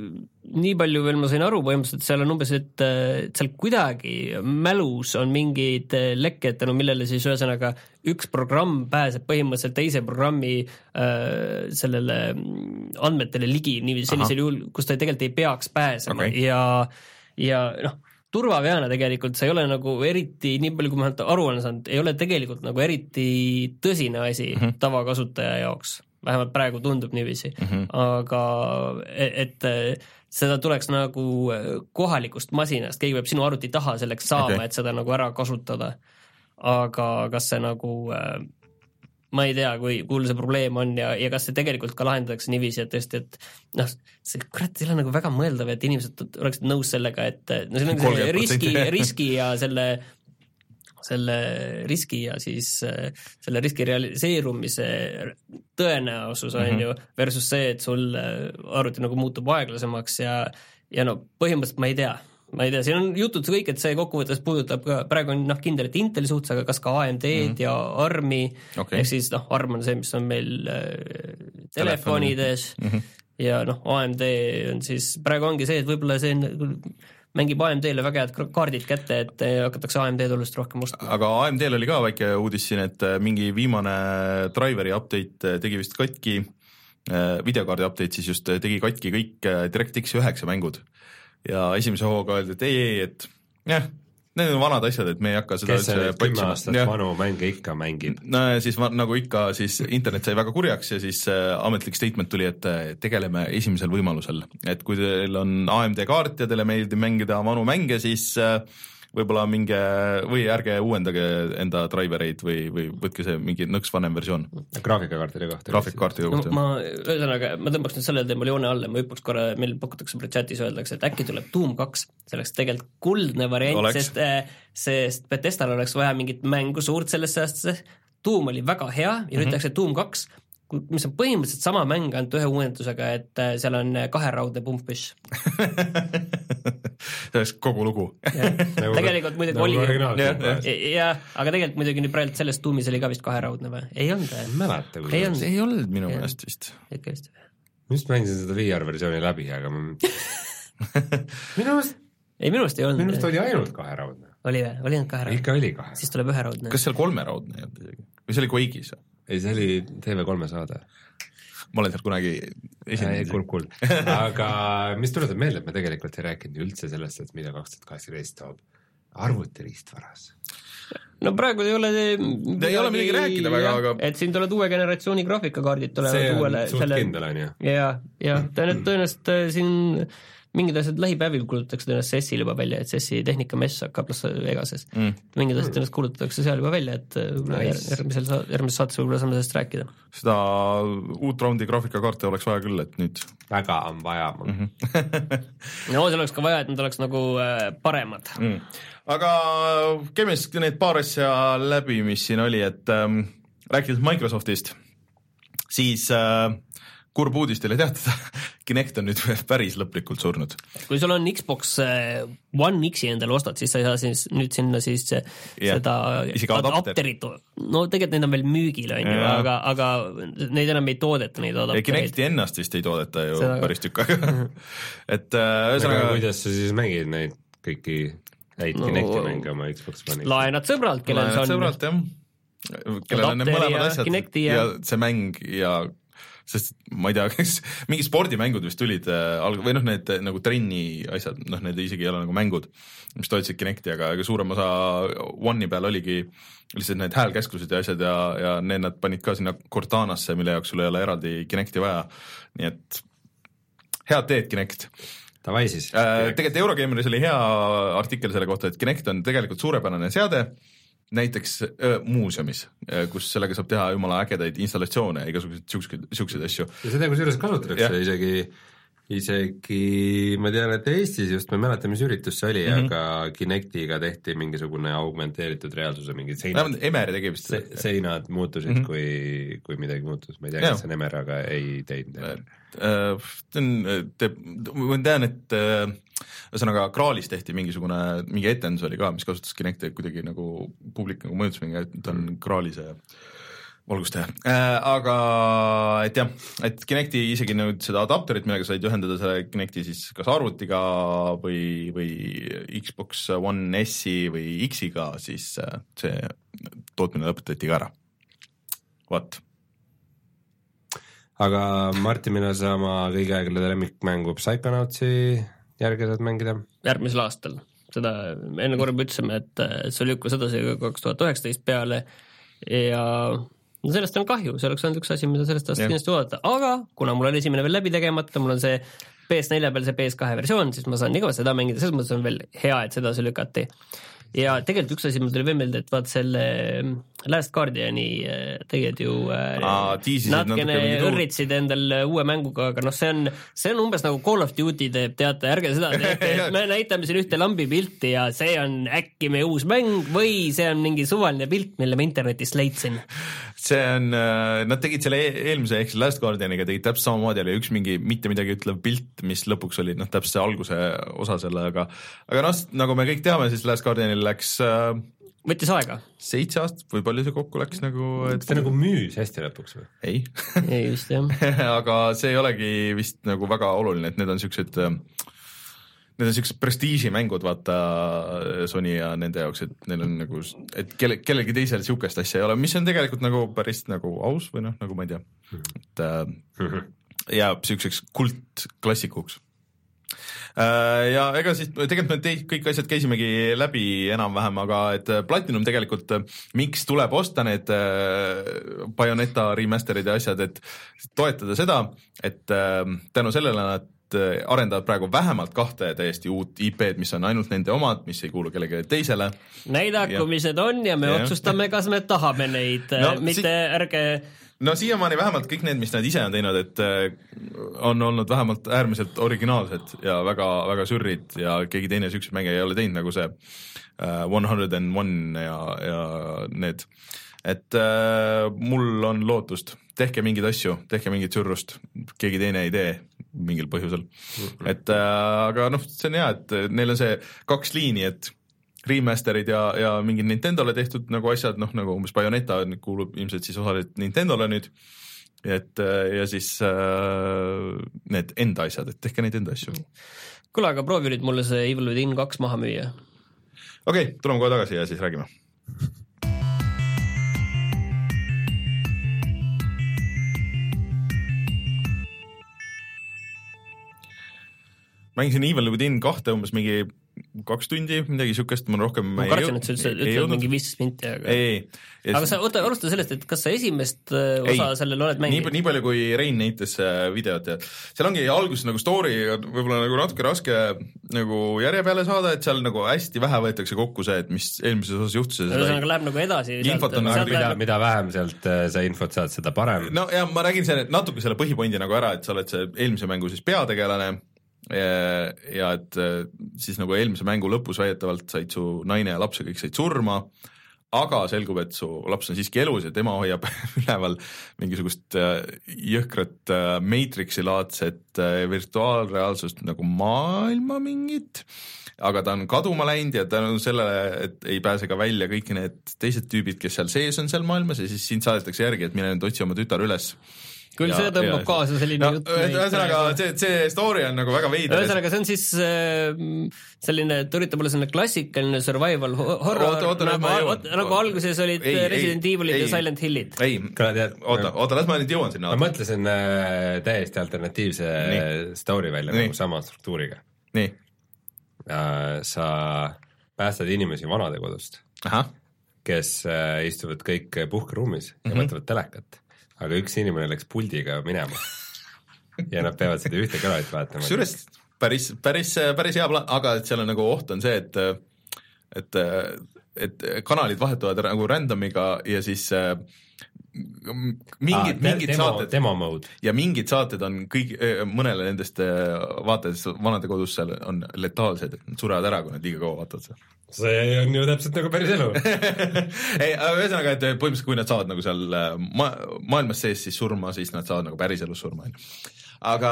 nii palju veel ma sain aru põhimõtteliselt, seal on umbes, et äh, et seal kuidagi mälus on mingid lekked, tänu millele siis ühesõnaga üks programm pääseb põhimõtteliselt teise programmi äh, sellele mm, andmetele ligi niiviisi sellisel juhul, kus ta tegelikult ei peaks pääsema okay. ja, ja noh, turvaveana tegelikult see ei ole nagu eriti, nii palju kui ma aru olen saanud, ei ole tegelikult nagu eriti tõsine asi mm -hmm. tavakasutaja jaoks, vähemalt praegu tundub niiviisi mm, -hmm. aga e- et e, seda tuleks nagu kohalikust masinast, keegi peab sinu arvuti taha selleks saama okay., et seda nagu ära kasutada. aga kas see nagu äh, ma ei tea, kui, kuul see probleem on ja, ja kas see tegelikult ka lahendatakse niiviisi, et tõesti, et noh, see kurat ei ole nagu väga mõeldav, et inimesed oleksid nõus sellega, et no see on nagu see 30%. riski, riski ja selle selle riski ja siis äh, selle riski realiseerumise tõenäosus on mm -hmm. ju, versus see, et sul äh, arvuti nagu muutub aeglasemaks ja ja no põhimõtteliselt ma ei tea, ma ei tea, siin on jutud kõik, et see kokkuvõttes puudutab ka, praegu on noh, kindel, et Inteli suhtes, aga kas ka AMD-d mm -hmm. ja ARM-i okay., ehk siis noh, ARM on see, mis on meil äh, telefonides mm -hmm. ja noh, AMD on siis, praegu ongi see, et võib-olla see mängib AMD-le väga head kaardid kätte, et eh, hakatakse AMD-d oluliselt rohkem ostma. aga AMD-l oli ka väike uudis siin, et eh, mingi viimane driveri update eh, tegi vist katki, videokaardi update siis just tegi katki kõik DirectX üheksa mängud. ja esimese hooga öeldi, et ei, ei, et jah, Need on vanad asjad, et me ei hakka seda kes üldse kümme aastat ja. vanu mänge ikka mängib? no ja siis nagu ikka, siis internet sai väga kurjaks ja siis äh, ametlik statement tuli, et äh, tegeleme esimesel võimalusel. et kui teil on AMD kaart ja teile meeldib mängida vanu mänge, siis äh, võib-olla minge või ärge uuendage enda drivereid või, või võtke see mingi nõks vanem versioon. graafikakaartide kohta. graafikakaartide kohta no,. ma, ühesõnaga, ma tõmbaks nüüd sellele teemal joone alla, ma hüppaks korra, meil pakutakse praegu chatis, öeldakse, et äkki tuleb Doom kaks, see oleks tegelikult kuldne variant, sest, äh, sest Bethesdal oleks vaja mingit mängu suurt sellesse aastasse, Doom oli väga hea ja nüüd mm -hmm. tehakse Doom kaks, mis on põhimõtteliselt sama mäng, ainult ühe uuendusega, et äh, seal on äh, kaheraudne pumppüss <laughs> see oleks kogu lugu nagu tegelikult muidugi nagu oli, jah, aga tegelikult muidugi nüüd praegu selles tuumis oli ka vist kaheraudne või? ei olnud või? mäleta. ei olnud, ei olnud minu meelest vist. ikka vist. ma just mängisin seda VR versiooni läbi, aga ma <laughs> minu meelest ei, minu meelest ei olnud. minu meelest oli ainult kaheraudne. oli või, oli ainult kaheraudne? ikka oli kahe. siis tuleb üheraudne. kas seal kolmeraudne ei olnud isegi? või see oli Quake'is või? Ei, see oli TV3 saade. Ma olen seal kunagi esinenud. kurb kuulda, aga mis tuletab meelde, et me tegelikult ei rääkinud üldse sellest, et mida kaks tuhat kaheksateist toob. Arvutiriistvaras no praegu ei ole ei ole midagi rääkida väga, aga et siin tulevad uue generatsiooni graafikakaardid tulevad see on uuele, suht selle... kindel, on ju? ja, ja tõenäoliselt äh, siin mingid asjad lähipäevil kuulutatakse tõenäoliselt SES-il juba välja, et SES-i tehnikamess hakkab Las Vegases mm.. mingid asjad tõenäoliselt kuulutatakse seal juba välja, et nice. järgmisel, järgmises saates võib-olla saame sellest rääkida. seda uut raundi graafikakaarte oleks vaja küll, et nüüd väga on vaja mm. -hmm. <laughs> no seal oleks ka vaja, et nad oleks nagu äh, paremad mm.. aga käime siis need paar asja läbi, mis siin oli, et ähm, rääkides Microsoftist, siis äh, kurb uudis teile teatada <laughs> Kinect on nüüd <laughs> päris lõplikult surnud. kui sul on Xbox äh, One X-i endale ostad, siis sa ei saa siis nüüd sinna siis yeah. seda adapterit, no tegelikult neid on veel müügil, on ju, aga, aga neid enam ei toodeta, neid adaptereid. Kinecti ennast vist ei toodeta ju seda... päris tükk aega <laughs> et äh, ühesõnaga äh, kuidas sa siis mängid neid kõiki häid no, Kinecti mänge oma Xbox One'is? laenad sõbralt, kellel see on. sõbralt jah kellel on need mõlemad asjad ja, ja see mäng ja sest ma ei tea, <laughs> kas mingid spordimängud vist tulid äh, alg- või noh, need äh, nagu trenni asjad, noh, need isegi ei ole nagu mängud, mis toetasid Kinecti, aga ega suurem osa One'i peal oligi lihtsalt need häälkäsklused ja asjad ja, ja need nad panid ka sinna Cortanasse, mille jaoks sul ei ole eraldi Kinecti vaja. nii et head teed, Kinect. Davai siis äh,. tegelikult Eurogeimeris oli hea artikkel selle kohta, et Kinect on tegelikult suurepärane seade näiteks öö, muuseumis, kus sellega saab teha jumala ägedaid installatsioone ja igasuguseid siukseid, siukseid asju. ja seda kusjuures kasutatakse isegi, isegi ma tean, et Eestis just, ma ei mäleta, mis üritus see oli mm, -hmm. aga Kinectiga tehti mingisugune augmenteeritud reaalsuse mingid seinad. Emeri tegi vist se. seinad muutusid mm, -hmm. kui, kui midagi muutus, ma ei tea, kas see on Emer, aga ei teinud. see on, teeb, ma tean, et ühesõnaga Graalis tehti mingisugune, mingi etendus oli ka, mis kasutas Kinecti kuidagi nagu publik nagu mõjutas mingi, et ta on mm. Graali see valgustaja äh,, aga et jah, et Kinecti isegi nüüd seda adapterit, millega said ühendada selle Kinecti siis kas arvutiga või, või Xbox One S-i või X-iga, siis äh, see tootmine lõpetati ka ära. vot aga Martin, millal sa oma kõigi aegade lemmikmängu Psychonautsi järgi saad mängida? järgmisel aastal, seda enne korra juba ütlesime, et see lükkus edasi kaks tuhat üheksateist peale ja no sellest on kahju, see oleks olnud üks asi, mida sellest aastast kindlasti oodata, aga kuna mul on esimene veel läbi tegemata, mul on see PS4 peal see PS2 versioon, siis ma saan igavesti seda mängida, selles mõttes on veel hea, et sedasi lükati ja tegelikult üks asi mul tuli veel meelde, et vaat selle mm, Last Guardiani äh, tegid ju äh, Aa, natukene õrritsid endal äh, uue mänguga, aga noh, see on, see on umbes nagu Call of Duty teeb, teate, ärge seda <laughs> tehke, et me näitame siin ühte lambipilti ja see on äkki meie uus mäng või see on mingi suvaline pilt, mille ma internetist leidsin. See on, nad tegid selle e-, eelmise ehk siis Last Guardianiga tegid täpselt samamoodi, oli üks mingi mitte midagi ütlev pilt, mis lõpuks oli noh, täpselt see alguse osa selle, aga aga noh, nagu me kõik teame, siis Last Guardianil läks äh, võttis aega? seitse aastat või palju see kokku läks nagu et.... ta nagu müüs hästi lõpuks või? ei ei vist jah <laughs> aga see ei olegi vist nagu väga oluline, et need on siuksed äh, need on siuksed prestiižimängud, vaata Sony ja nende jaoks, et neil on nagu, et kelle, kellelgi teisel siukest asja ei ole, mis on tegelikult nagu päris nagu aus või noh, nagu ma ei tea, et äh, jääb siukseks kultklassikuks. Äh, ja ega siis tegelikult me teid kõik asjad käisimegi läbi enam-vähem, aga et Platinum tegelikult, miks tuleb osta need Bayoneta remaster'id ja asjad, et toetada seda, et tänu sellele nad Äh, arendavad praegu vähemalt kahte täiesti uut IP-d, mis on ainult nende omad, mis ei kuulu kellelegi teisele. näidaku, mis need on ja me ja. otsustame, kas me tahame neid no,, mitte si ärge no siiamaani vähemalt kõik need, mis nad ise on teinud, et äh, on olnud vähemalt äärmiselt originaalsed ja väga-väga sürrid ja keegi teine siukseid mänge ei ole teinud, nagu see äh, One Hundred and One ja, ja need. Et äh, mul on lootust, tehke mingeid asju, tehke mingit sürrust, keegi teine ei tee mingil põhjusel mm. -hmm. et äh, aga noh, see on hea, et neil on see kaks liini, et remaster'id ja, ja mingid Nintendole tehtud nagu asjad, noh nagu umbes Bayoneta kuulub ilmselt siis osaliselt Nintendole nüüd. et äh, ja siis äh, need enda asjad, et tehke neid enda asju. kuule, aga proovi nüüd mulle see Evil Within kaks maha müüa. okei okay,, tuleme kohe tagasi ja siis räägime <laughs> mängisin Evil Within kahte umbes mingi kaks tundi, midagi siukest, ma rohkem ma kartsin, et sa üldse ütled mingi viisteist minti, aga ei, ei. aga sa, oota, alusta sellest, et kas sa esimest äh, osa ei, sellel oled mänginud? nii palju, kui Rein näitas äh, videot ja seal ongi alguses nagu story võib-olla nagu natuke raske nagu järje peale saada, et seal nagu hästi vähe võetakse kokku see, et mis eelmises osas juhtus. ühesõnaga läheb nagu edasi. infot on nagu, mida, mida vähem sealt äh, sa infot saad, seda parem. no ja ma räägin selle natuke selle põhipointi nagu ära, et sa oled see eelmise mängu siis peategelane ja et äh, siis nagu eelmise mängu lõpus väidetavalt said su naine ja laps ja kõik said surma, aga selgub, et su laps on siiski elus ja tema hoiab <laughs> üleval mingisugust äh, jõhkrat Matrixi laadset virtuaalreaalsust nagu maailma mingit, aga ta on kaduma läinud ja tänu sellele, et ei pääse ka välja kõik need teised tüübid, kes seal sees on seal maailmas ja siis sind saadetakse järgi, et mine nüüd otsi oma tütar üles küll see tõmbab kaasa selline no, jutt. ühesõnaga see, see story on nagu väga veider. ühesõnaga, see on siis äh, selline, ta üritab olla selline klassikaline survival horror, nagu, nagu alguses olid ei, Resident Evilid ja Silent Hillid. ei, oota, oota, las ma nüüd jõuan sinna. ma mõtlesin äh, täiesti alternatiivse Nii. story välja Nii. nagu sama struktuuriga. nii äh,. sa päästad inimesi vanadekodust, kes äh, istuvad kõik puhkeruumis ja mm -hmm. mõtlevad telekat aga üks inimene läks puldiga minema ja nad peavad seda ühte kanalit vaatama. kusjuures päris, päris, päris hea plaan, aga et seal on nagu oht on see, et et, et kanalid vahetuvad nagu random'iga ja siis äh, mingid ah,, mingid demo, saated. demo mode. ja mingid saated on kõik, mõnele nendest äh, vaatajatest vanadekodus seal on letaalsed, et nad surevad ära, kui nad liiga kaua vaatavad seal. See on ju täpselt nagu päris elu. <laughs> Ei, aga ühesõnaga, et põhimõtteliselt kui nad saavad nagu seal äh, ma-, maailmas sees siis surma, siis nad saavad nagu päriselus surma, on ju aga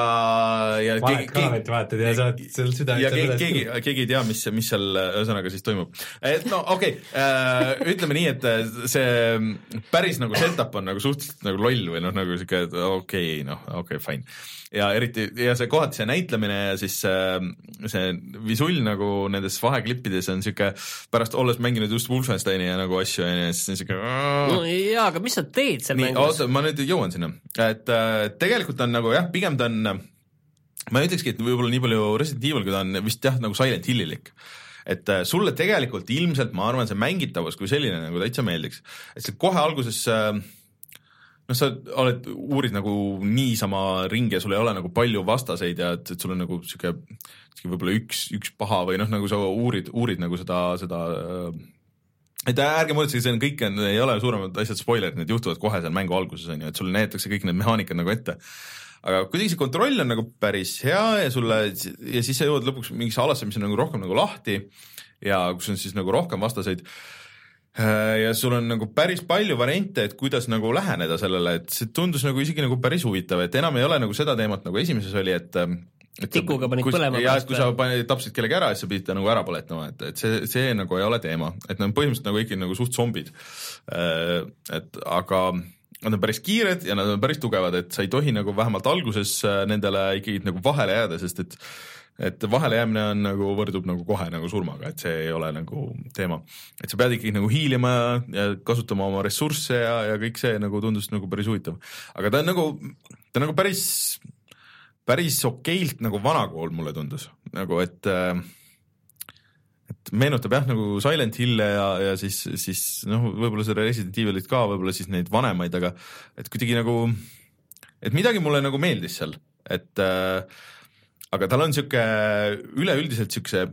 ja keegi, keegi vaatad ja saad seal südamest ja keegi, keegi, keegi ei tea, mis, mis seal ühesõnaga siis toimub. et no okei okay, äh,, ütleme nii, et äh, see päris nagu setup on nagu suhteliselt nagu loll või noh, nagu sihuke okei okay,, noh, okei okay,, fine ja eriti ja see kohati see näitlemine ja siis see, see visull nagu nendes vaheklippides on sihuke, pärast olles mänginud just Wolfensteini ja nagu asju ja siis on sihuke. no jaa, aga mis sa teed seal mängus? oota, ma nüüd jõuan sinna, et äh, tegelikult on nagu jah, pigem ta on, ma ei ütlekski, et võib-olla nii palju Resident Evil, kui ta on vist jah, nagu Silent Hillilik et äh, sulle tegelikult ilmselt, ma arvan, see mängitavus kui selline nagu täitsa meeldiks, et see kohe alguses äh, noh, sa oled, uurid nagu niisama ringi ja sul ei ole nagu palju vastaseid ja et, et sul on nagu sihuke, võib-olla üks, üks paha või noh, nagu sa uurid, uurid nagu seda, seda et ärge muretsege, see on kõik ei ole suuremad asjad spoilerid, need juhtuvad kohe seal mängu alguses on ju, et sulle näidatakse kõik need mehaanikad nagu ette. aga kuidagi see kontroll on nagu päris hea ja sulle ja siis sa jõuad lõpuks mingisse alasse, mis on nagu rohkem nagu lahti ja kus on siis nagu rohkem vastaseid ja sul on nagu päris palju variante, et kuidas nagu läheneda sellele, et see tundus nagu isegi nagu päris huvitav, et enam ei ole nagu seda teemat nagu esimeses oli, et et tikuga panid kus, põlema. ja, et kui sa panid, tapsid kellegi ära, siis sa pidid ta nagu ära põletama, et, et see, see nagu ei ole teema, et nad on põhimõtteliselt nagu ikkagi nagu suht zombid. et aga nad on päris kiired ja nad on päris tugevad, et sa ei tohi nagu vähemalt alguses nendele ikkagi nagu vahele jääda, sest et et vahele jäämine on nagu, võrdub nagu kohe nagu surmaga, et see ei ole nagu teema. et sa pead ikkagi nagu hiilima ja kasutama oma ressursse ja, ja kõik see nagu tundus nagu päris huvitav. aga ta on nagu, ta on nagu päris päris okeilt nagu vanakool mulle tundus, nagu et äh, et meenutab jah, nagu Silent Hill'e ja, ja siis, siis noh, võib-olla seda Resident Evilit ka, võib-olla siis neid vanemaid, aga et kuidagi nagu, et midagi mulle nagu meeldis seal, et äh, aga tal on niisugune üleüldiselt niisuguse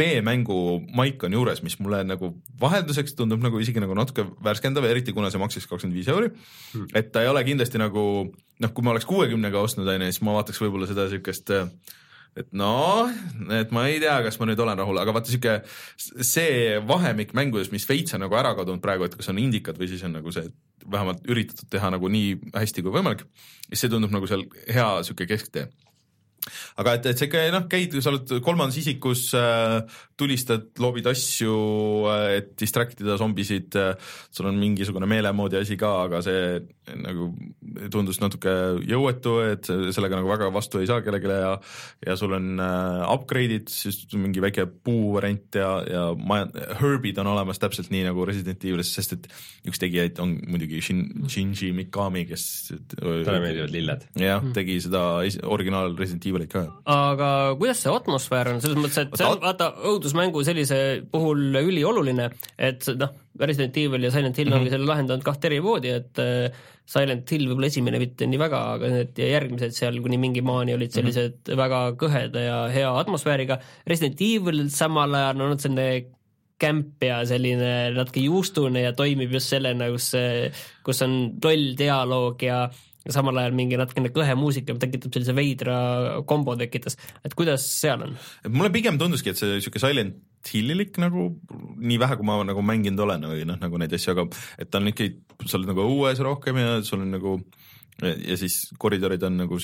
B-mängu maik on juures, mis mulle nagu vahelduseks tundub nagu isegi nagu natuke värskendav, eriti kuna see maksis kakskümmend viis euri. Hmm.. et ta ei ole kindlasti nagu noh, kui ma oleks kuuekümnega ostnud, on ju, siis ma vaataks võib-olla seda niisugust et noh, et ma ei tea, kas ma nüüd olen rahul, aga vaata sihuke see vahemik mängudes, mis veits on nagu ära kadunud praegu, et kas on indikad või siis on nagu see, vähemalt üritatud teha nagu nii hästi kui võimalik, siis see tundub nagu seal hea sihuke kesktee aga et, et sa ikka noh, käid, sa oled kolmandas isikus äh,, tulistad, loobid asju äh,, et distract ida zombisid äh,, sul on mingisugune meelemoodi asi ka, aga see nagu tundus natuke jõuetu, et sellega nagu väga vastu ei saa kellelegi ja ja sul on äh, upgrade'id, siis mingi väike puuvariant ja, ja maja, herb'id on olemas täpselt nii nagu Resident Evilis, sest et üks tegijaid on muidugi Shin, Shinji Mikami, kes talle meeldivad lilled. jah, tegi seda originaal Resident Evilit ka. aga kuidas see atmosfäär on, selles mõttes, et see on vaata õudusmängu sellise puhul ülioluline, et noh, Resident Evil ja Silent Hill mm -hmm. ongi selle lahendanud kahte eri moodi, et äh, Silent Hill võib-olla esimene mitte nii väga, aga need järgmised seal kuni mingi maani olid sellised mm -hmm. väga kõheda ja hea atmosfääriga, Resident Evil samal ajal on selline kämp ja selline natuke juustune ja toimib just sellena, kus, kus on loll dialoog ja ja samal ajal mingi natukene kõhe muusika tekitab sellise veidra kombo tekitas, et kuidas seal on? mulle pigem tunduski, et see niisugune Silent Hillilik nagu nii vähe, kui ma nagu mänginud olen või noh, nagu neid asju, aga et ta on ikkagi, sa oled nagu õues rohkem ja sul on nagu ja siis koridorid on nagu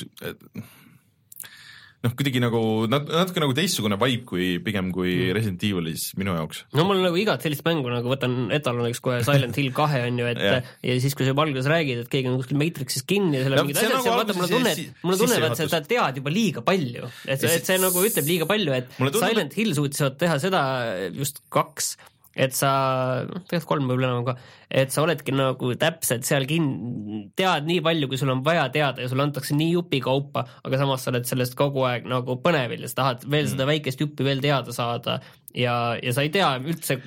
noh, kuidagi nagu nat-, natuke nagu teistsugune vibe kui pigem kui mm. Resident Evilis minu jaoks. no mul nagu igat sellist mängu nagu võtan etaloniks kohe Silent Hill kahe on ju, et yeah. ja siis, kui sa juba alguses räägid, et keegi on kuskil Matrixis kinni ja seal on mingid asjad, siis vaata mulle tunne, mulle tunne, et sa tead juba liiga palju, et, et see nagu ütleb liiga palju, et Silent Hill suutis teha seda just kaks et sa, noh tegelikult kolm võib-olla enam ka, et sa oledki nagu täpselt seal kin-, tead nii palju, kui sul on vaja teada ja sulle antakse nii jupikaupa, aga samas sa oled sellest kogu aeg nagu põnevil ja sa tahad veel mm. seda väikest juppi veel teada saada ja, ja sa ei tea üldse,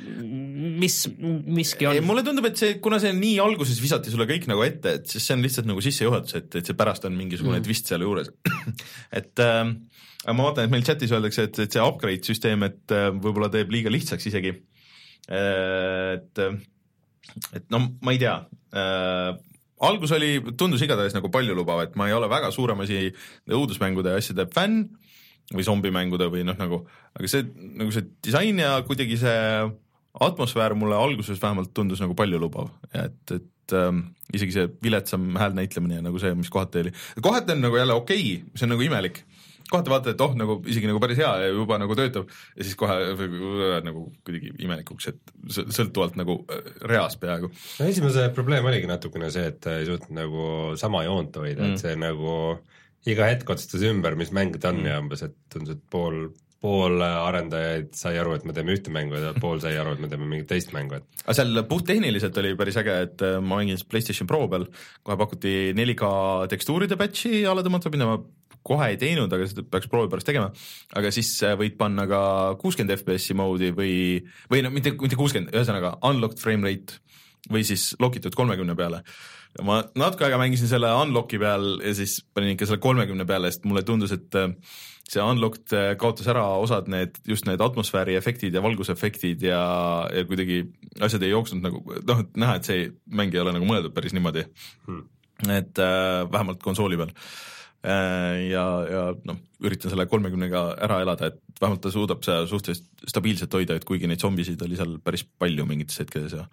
mis miski on. mulle tundub, et see, kuna see nii alguses visati sulle kõik nagu ette, et siis see on lihtsalt nagu sissejuhatus, et, et see pärast on mingisugune mm. twist seal juures <clears throat> et äh, ma vaatan, et meil chatis öeldakse, et, et see upgrade süsteem, et äh, võib-olla teeb liiga lihtsaks isegi et, et no ma ei tea äh,, algus oli, tundus igatahes nagu paljulubav, et ma ei ole väga suurem asi õudusmängude ja asjade fänn või zombimängude või noh, nagu, aga see nagu see disain ja kuidagi see atmosfäär mulle alguses vähemalt tundus nagu paljulubav, et, et ähm, isegi see viletsam häälnäitlemine ja nagu see, mis kohati oli, kohati on nagu jälle okei okay,, see on nagu imelik kohati vaatad, et oh, nagu isegi nagu päris hea ja juba nagu töötab ja siis kohe nagu kuidagi imelikuks, et sõltuvalt nagu äh, reast peaaegu. no esimese probleem oligi natukene see, et ei suutnud nagu sama joont hoida mm., et see nagu iga hetk otsustas ümber, mis mäng ta on mm. ja umbes, et tundus, et pool pool arendajaid sai aru, et me teeme ühte mängu ja pool sai aru, et me teeme mingit teist mängu, et aga seal puhttehniliselt oli päris äge, et äh, ma mängin PlayStation Pro peal, kohe pakuti 4K tekstuuride patch'i alla tõmmata, mida ma kohe ei teinud, aga seda peaks proovi pärast tegema. aga siis äh, võid panna ka kuuskümmend FPS-i moodi või, või no mitte, mitte kuuskümmend, ühesõnaga unlocked frame rate või siis lock itud kolmekümne peale. Ma natuke aega mängisin selle unlock'i peal ja siis panin ikka selle kolmekümne peale, sest mulle tundus, et äh, see unlocked äh, kaotas ära osad need, just need atmosfääri efektid ja valgusefektid ja, ja kuidagi asjad ei jooksnud nagu noh, et näha, et see mäng ei ole nagu mõeldud päris niimoodi. Hmm.. et äh, vähemalt konsooli peal. Ja, ja noh, üritan selle kolmekümnega ära elada, et vähemalt ta suudab seda suhteliselt stabiilselt hoida, et kuigi neid zombisid oli seal päris palju mingites hetkedes ja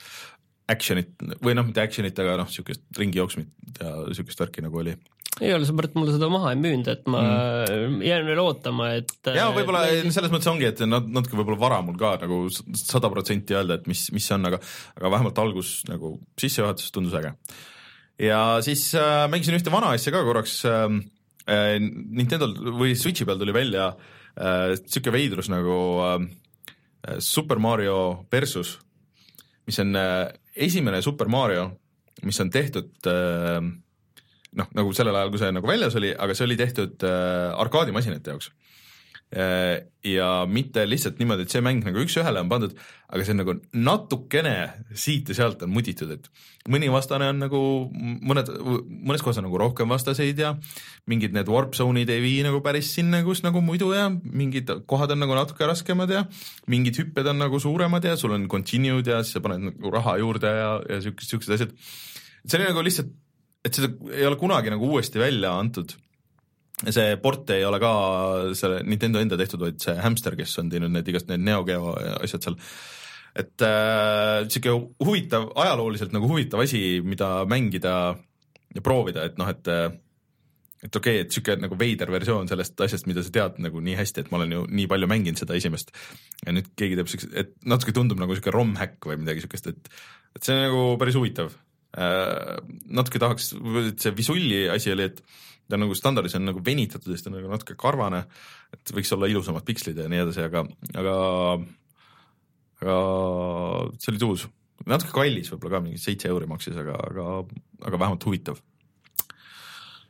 action'it või noh, mitte action'it, aga noh, niisugust ringi jooksmit ja niisugust värki nagu oli ei ole, seepärast mulle seda maha ei müünud, et ma mm. jään veel ootama, et jaa, võib-olla selles mõttes ongi, et natuke võib-olla vara mul ka nagu sada protsenti öelda, et mis, mis see on, aga aga vähemalt algus nagu sissejuhatus tundus äge. ja siis äh, mängisin ühte vana asja ka korraks ähm, äh,, Nintendo'l või Switchi peal tuli välja äh, veidrus nagu äh, Super Mario versus, mis on äh, esimene Super Mario, mis on tehtud äh, noh, nagu sellel ajal, kui see nagu väljas oli, aga see oli tehtud äh, arkaadimasinate jaoks. Ja mitte lihtsalt niimoodi, et see mäng nagu üks-ühele on pandud, aga see on nagu natukene siit ja sealt on muditud, et mõni vastane on nagu mõned, mõnes kohas on nagu rohkem vastaseid ja mingid need warp zone'id ei vii nagu päris sinna, kus nagu muidu ja mingid kohad on nagu natuke raskemad ja mingid hüpped on nagu suuremad ja sul on continue'd ja siis sa paned nagu raha juurde ja, ja siukesed, siuksed asjad. see oli nagu lihtsalt et seda ei ole kunagi nagu uuesti välja antud. See port ei ole ka selle Nintendo enda tehtud, vaid see Hamster, kes on teinud need igast need Neo Geo asjad seal. et äh, sihuke huvitav, ajalooliselt nagu huvitav asi, mida mängida ja proovida, et noh, et et okei okay,, et sihuke nagu veider versioon sellest asjast, mida sa tead nagu nii hästi, et ma olen ju nii palju mänginud seda esimest. ja nüüd keegi teeb siukse, et natuke tundub nagu sihuke ROM-häkk või midagi siukest, et, et see on nagu päris huvitav Äh, natuke tahaks, see Visulli asi oli, et ta nagu standardis on nagu venitatud ja siis ta on nagu natuke karvane, et võiks olla ilusamad pikslid ja nii edasi, aga, aga, aga see oli tuus. natuke kallis võib-olla ka, mingi seitse euri maksis, aga, aga, aga vähemalt huvitav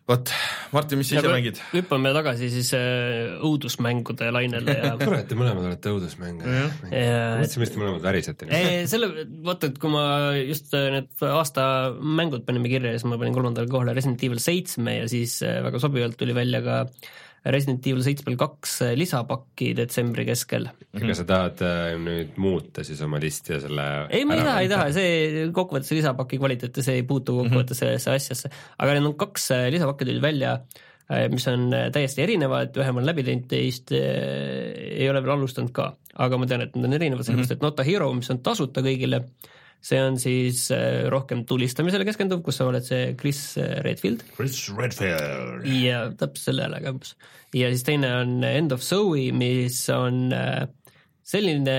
vot, Martin, mis sa ise mängid? hüppame tagasi siis äh, õudusmängude lainele ja <laughs> kurat, te mõlemad olete õudusmänge. mõtlesin vist, te mõlemad värisete. selle, vaata, et kui ma just äh, need aasta mängud panime kirja, siis ma panin kolmandale kohale Resident Evil seitsme ja siis äh, väga sobivalt tuli välja ka Resident Evil seitsmel kaks lisapakki detsembri keskel. aga sa tahad nüüd muuta siis oma listi ja selle ei, ma ei taha, ei taha, see kokkuvõttes lisapaki kvaliteet ja see ei puutu kokkuvõttes mhm. sellesse asjasse, aga need on kaks lisapakki tulid välja mis on täiesti erinevad, ühe ma olen läbi teinud, teist ei ole veel alustanud ka, aga ma tean, et need on erinevad, sellepärast mhm. et Not a Hero, mis on tasuta kõigile, see on siis äh, rohkem tulistamisele keskenduv, kus sa oled see Chris äh, Redfield. Chris Redfield. ja täpselt selle häälega umbes. ja siis teine on End of Zoe, mis on äh, selline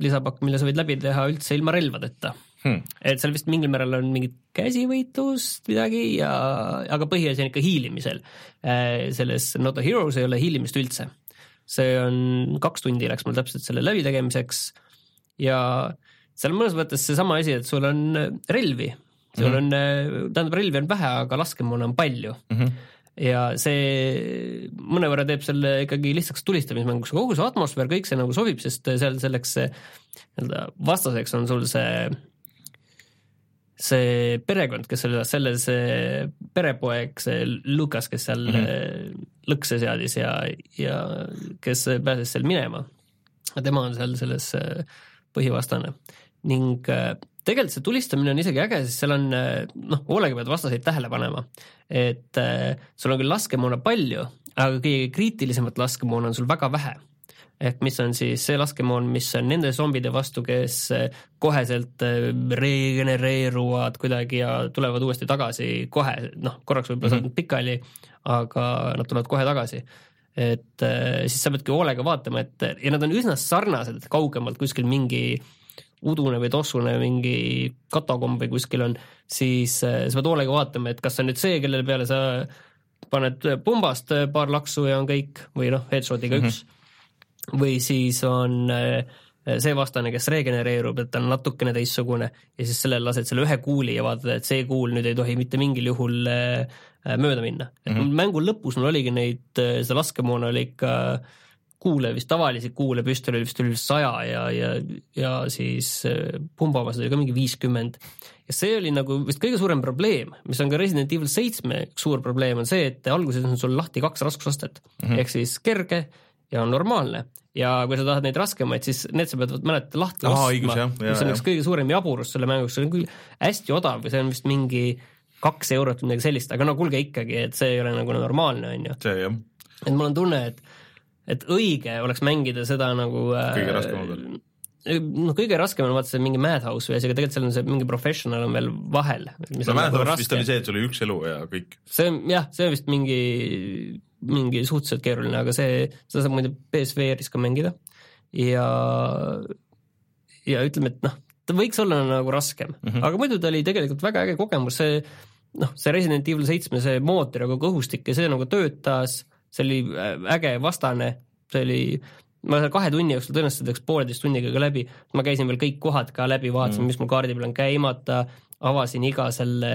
lisapakk, mille sa võid läbi teha üldse ilma relvadeta hmm.. et seal vist mingil määral on mingit käsivõitlust midagi ja, aga põhiasi on ikka hiilimisel. selles Not a Heroes ei ole hiilimist üldse. see on, kaks tundi läks mul täpselt selle läbitegemiseks ja seal mõnes mõttes seesama asi, et sul on äh, relvi, sul mm -hmm. on, äh, tähendab, relvi on vähe, aga laskemoona on palju mm. -hmm ja see mõnevõrra teeb selle ikkagi lihtsaks tulistamismänguks, kogu see atmosfäär, kõik see nagu sobib, sest seal selleks nii-öelda vastaseks on sul see see perekond, kes oli selles, see perepoeg, see Lukas, kes seal mm -hmm. lõkse seadis ja, ja kes pääses seal minema. tema on seal selles põhivastane ning äh, tegelikult see tulistamine on isegi äge, sest seal on äh, noh, hoolega pead vastaseid tähele panema. et äh, sul on küll laskemoona palju, aga kõige kriitilisemat laskemoona on sul väga vähe. ehk mis on siis see laskemoon, mis on nende zombide vastu, kes koheselt regenereeruvad kuidagi ja tulevad uuesti tagasi kohe, noh, korraks võib-olla mm -hmm. saad pikali, aga nad tulevad kohe tagasi et siis sa peadki hoolega vaatama, et ja nad on üsna sarnased kaugemalt kuskil mingi äh, udune või tossune mingi katakomb või kuskil on, siis äh, sa pead hoolega vaatama, et kas see on nüüd see, kelle peale sa paned pumbast paar laksu ja on kõik või noh, headshot'iga mm -hmm. üks. või siis on see vastane, kes regenereerub, et ta on natukene teistsugune ja siis sellele lased selle ühe kuuli ja vaatad, et see kuul nüüd ei tohi mitte mingil juhul mööda minna. et mm -hmm. mängu lõpus mul oligi neid, seda laskemoona oli ikka äh, kuule vist, tavalisi kuule püstol oli vist üle saja ja, ja, ja siis äh, pumbamasid oli ka mingi viiskümmend. ja see oli nagu vist kõige suurem probleem, mis on ka Resident Evil seitsme üks suur probleem, on see, et alguses on sul lahti kaks raskusastet mm -hmm. ehk siis kerge ja normaalne ja kui sa tahad neid raskemaid, siis need sa pead mäletad lahti ostma, mis on üks kõige suurem jaburus selle mänguga, see on küll hästi odav või see on vist mingi kaks eurot või midagi sellist, aga no kuulge ikkagi, et see ei ole nagu normaalne, on ju. et mul on tunne, et, et õige oleks mängida seda nagu kõige raskemal peal noh, kõige raskem on vaata see mingi Madhouse või asi, aga tegelikult seal on see mingi professional on veel vahel. no Madhouse vist oli see, et sul oli üks elu ja kõik. see on jah, see on vist mingi, mingi suhteliselt keeruline, aga see, seda saab muide BSVR-is ka mängida ja, ja ütleme, et noh, ta võiks olla nagu raskem mm, -hmm. aga muidu ta oli tegelikult väga äge kogemus, see noh, see Resident Evil seitsme see mootor ja kogu õhustik ja see nagu töötas, see oli äge vastane, see oli ma seal kahe tunni jooksul tõenäoliselt läks pooleteist tunniga ka läbi, ma käisin veel kõik kohad ka läbi, vaatasin mm., mis mul kaardi peal on käimata, avasin iga selle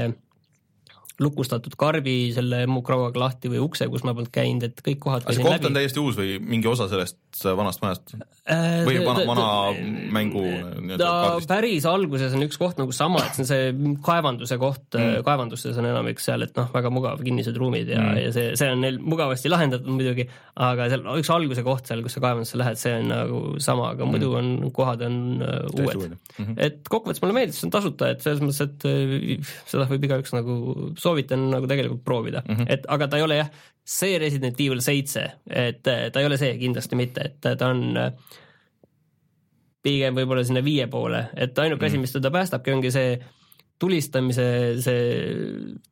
lukustatud karbi selle mukrauaga lahti või ukse, kus ma polnud käinud, et kõik kohad see koht läbi. on täiesti uus või mingi osa sellest vanast majast? Äh, või vana, vana mängu ta päris alguses on üks koht nagu sama, et see on see kaevanduse koht mm., kaevandustes on enamik seal, et noh, väga mugav, kinnised ruumid ja mm., ja see, see on neil mugavasti lahendatud muidugi, aga seal üks alguse koht seal, kus sa kaevandusse lähed, see on nagu sama, aga mm. muidu on, kohad on uh, uued. Mm -hmm. et kokkuvõttes mulle meeldis, see on tasuta, et selles mõttes, et seda võib igaüks nagu, soovitan nagu tegelikult proovida mm, -hmm. et aga ta ei ole jah, see Resident Evil seitse, et ta ei ole see kindlasti mitte, et ta on pigem võib-olla sinna viie poole, et ainuke mm. asi, mis teda päästabki, ongi see tulistamise see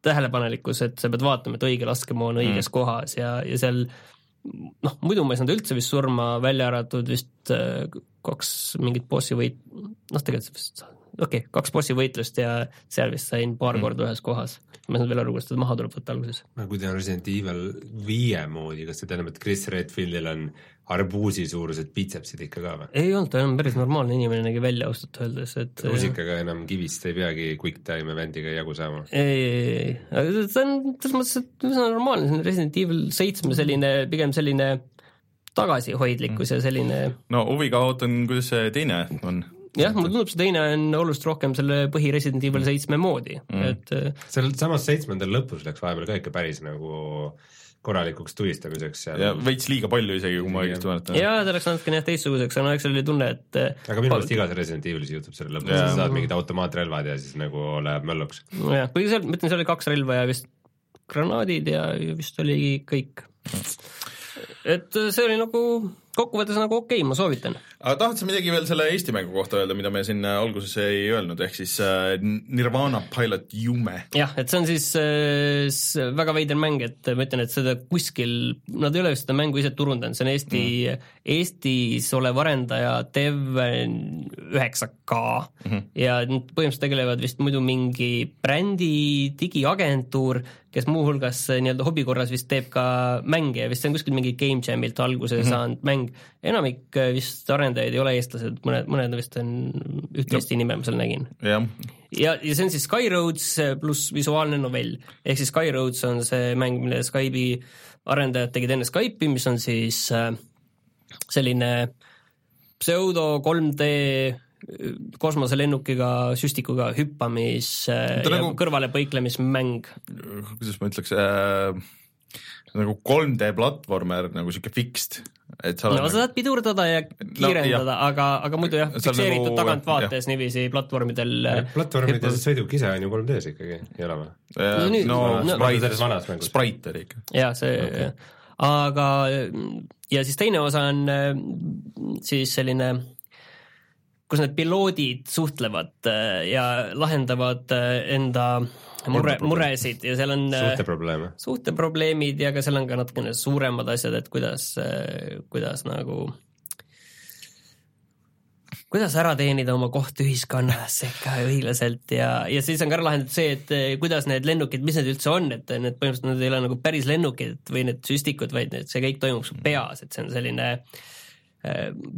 tähelepanelikkus, et sa pead vaatama, et õige laskemoon õiges mm. kohas ja, ja seal noh, muidu ma ei saanud üldse vist surma, välja arvatud vist äh, kaks mingit bossi võit-, noh, tegelikult vist okei okay,, kaks bossi võitlust ja seal vist sain paar mm. korda ühes kohas. ma ei saanud veel aru, kuidas teda maha tuleb võtta alguses. no kui ta on Resident Evil viie moodi, kas see tähendab, et Chris Redfieldil on arbuusi suurused bitsepsid ikka ka või? ei olnud, ta on päris normaalne inimene nägi välja ausalt öeldes, et rusikaga enam kivist ei peagi quick time event'iga jagu saama? ei, ei, ei, aga ta on selles mõttes, et üsna normaalne, see on Resident Evil seitsme selline, pigem selline tagasihoidlikkus mm. ja selline no huviga ootan, kuidas see teine on jah, mulle tundub, see teine on oluliselt rohkem selle põhi Resident Evil seitsme moodi mm., et äh, seal samas seitsmendal lõpus läks vahepeal ka ikka päris nagu korralikuks tulistamiseks seal. ja veits liiga palju isegi, kui ma õigesti mäletan. jaa, ta läks natukene jah teistsuguseks, aga no eks seal oli tunne, et äh, aga minu meelest igas Resident Evilis juhtub selle lõpus, sa saad mingid automaatrelvad ja siis nagu läheb mölluks. jah, kuigi seal, ma ütlen, seal oli kaks relva ja vist granaadid ja vist oligi kõik. et see oli nagu kokkuvõttes nagu okei okay,, ma soovitan. aga tahad sa midagi veel selle Eesti mängu kohta öelda, mida me siin äh, alguses ei öelnud, ehk siis äh, Nirvana Pilot Yume? jah, et see on siis äh, väga veider mäng, et ma ütlen, et seda kuskil, nad ei ole seda mängu ise turundanud, see on Eesti mm., Eestis olev arendaja Dev9K mm -hmm. ja nad põhimõtteliselt tegelevad vist muidu mingi brändi digiagentuur, kes muuhulgas äh, nii-öelda hobi korras vist teeb ka mänge ja vist see on kuskil mingi Game Jamilt alguse mm -hmm. saanud mäng. enamik äh, vist arendajaid ei ole eestlased, mõned, mõned vist on üht Eesti nime ma seal nägin. ja, ja see on siis Skyroads äh, pluss visuaalne novell, ehk siis Skyroads on see mäng, mille Skype'i arendajad tegid enne Skype'i, mis on siis selline pseudo 3D kosmoselennukiga, süstikuga hüppamis ja nagu, kõrvalepõiklemismäng. kuidas ma ütleks äh,, nagu 3D platvormer nagu sihuke fixed, et sa no nagu... sa saad pidurdada ja kiirendada no,, aga, aga muidu jah, fikseeritud nagu, taganttvaates niiviisi platvormidel. platvormide sõiduk ise on ju 3D-s ikkagi, ei ole või? no, nüüd, no, no Sprite, Sprite oli ikka. jaa, see okay., aga ja siis teine osa on siis selline kus need piloodid suhtlevad äh, ja lahendavad äh, enda mure, muresid ja seal on äh, suhteprobleeme. suhteprobleemid ja ka seal on ka natukene suuremad asjad, et kuidas, kuidas nagu kuidas ära teenida oma koht ühiskonnas ikka õiglaselt ja, ja siis on ka ära lahendatud see, et kuidas need lennukid, mis need üldse on, et need põhimõtteliselt need ei ole nagu päris lennukid või need süstikud, vaid need, see kõik toimub su peas, et see on selline äh,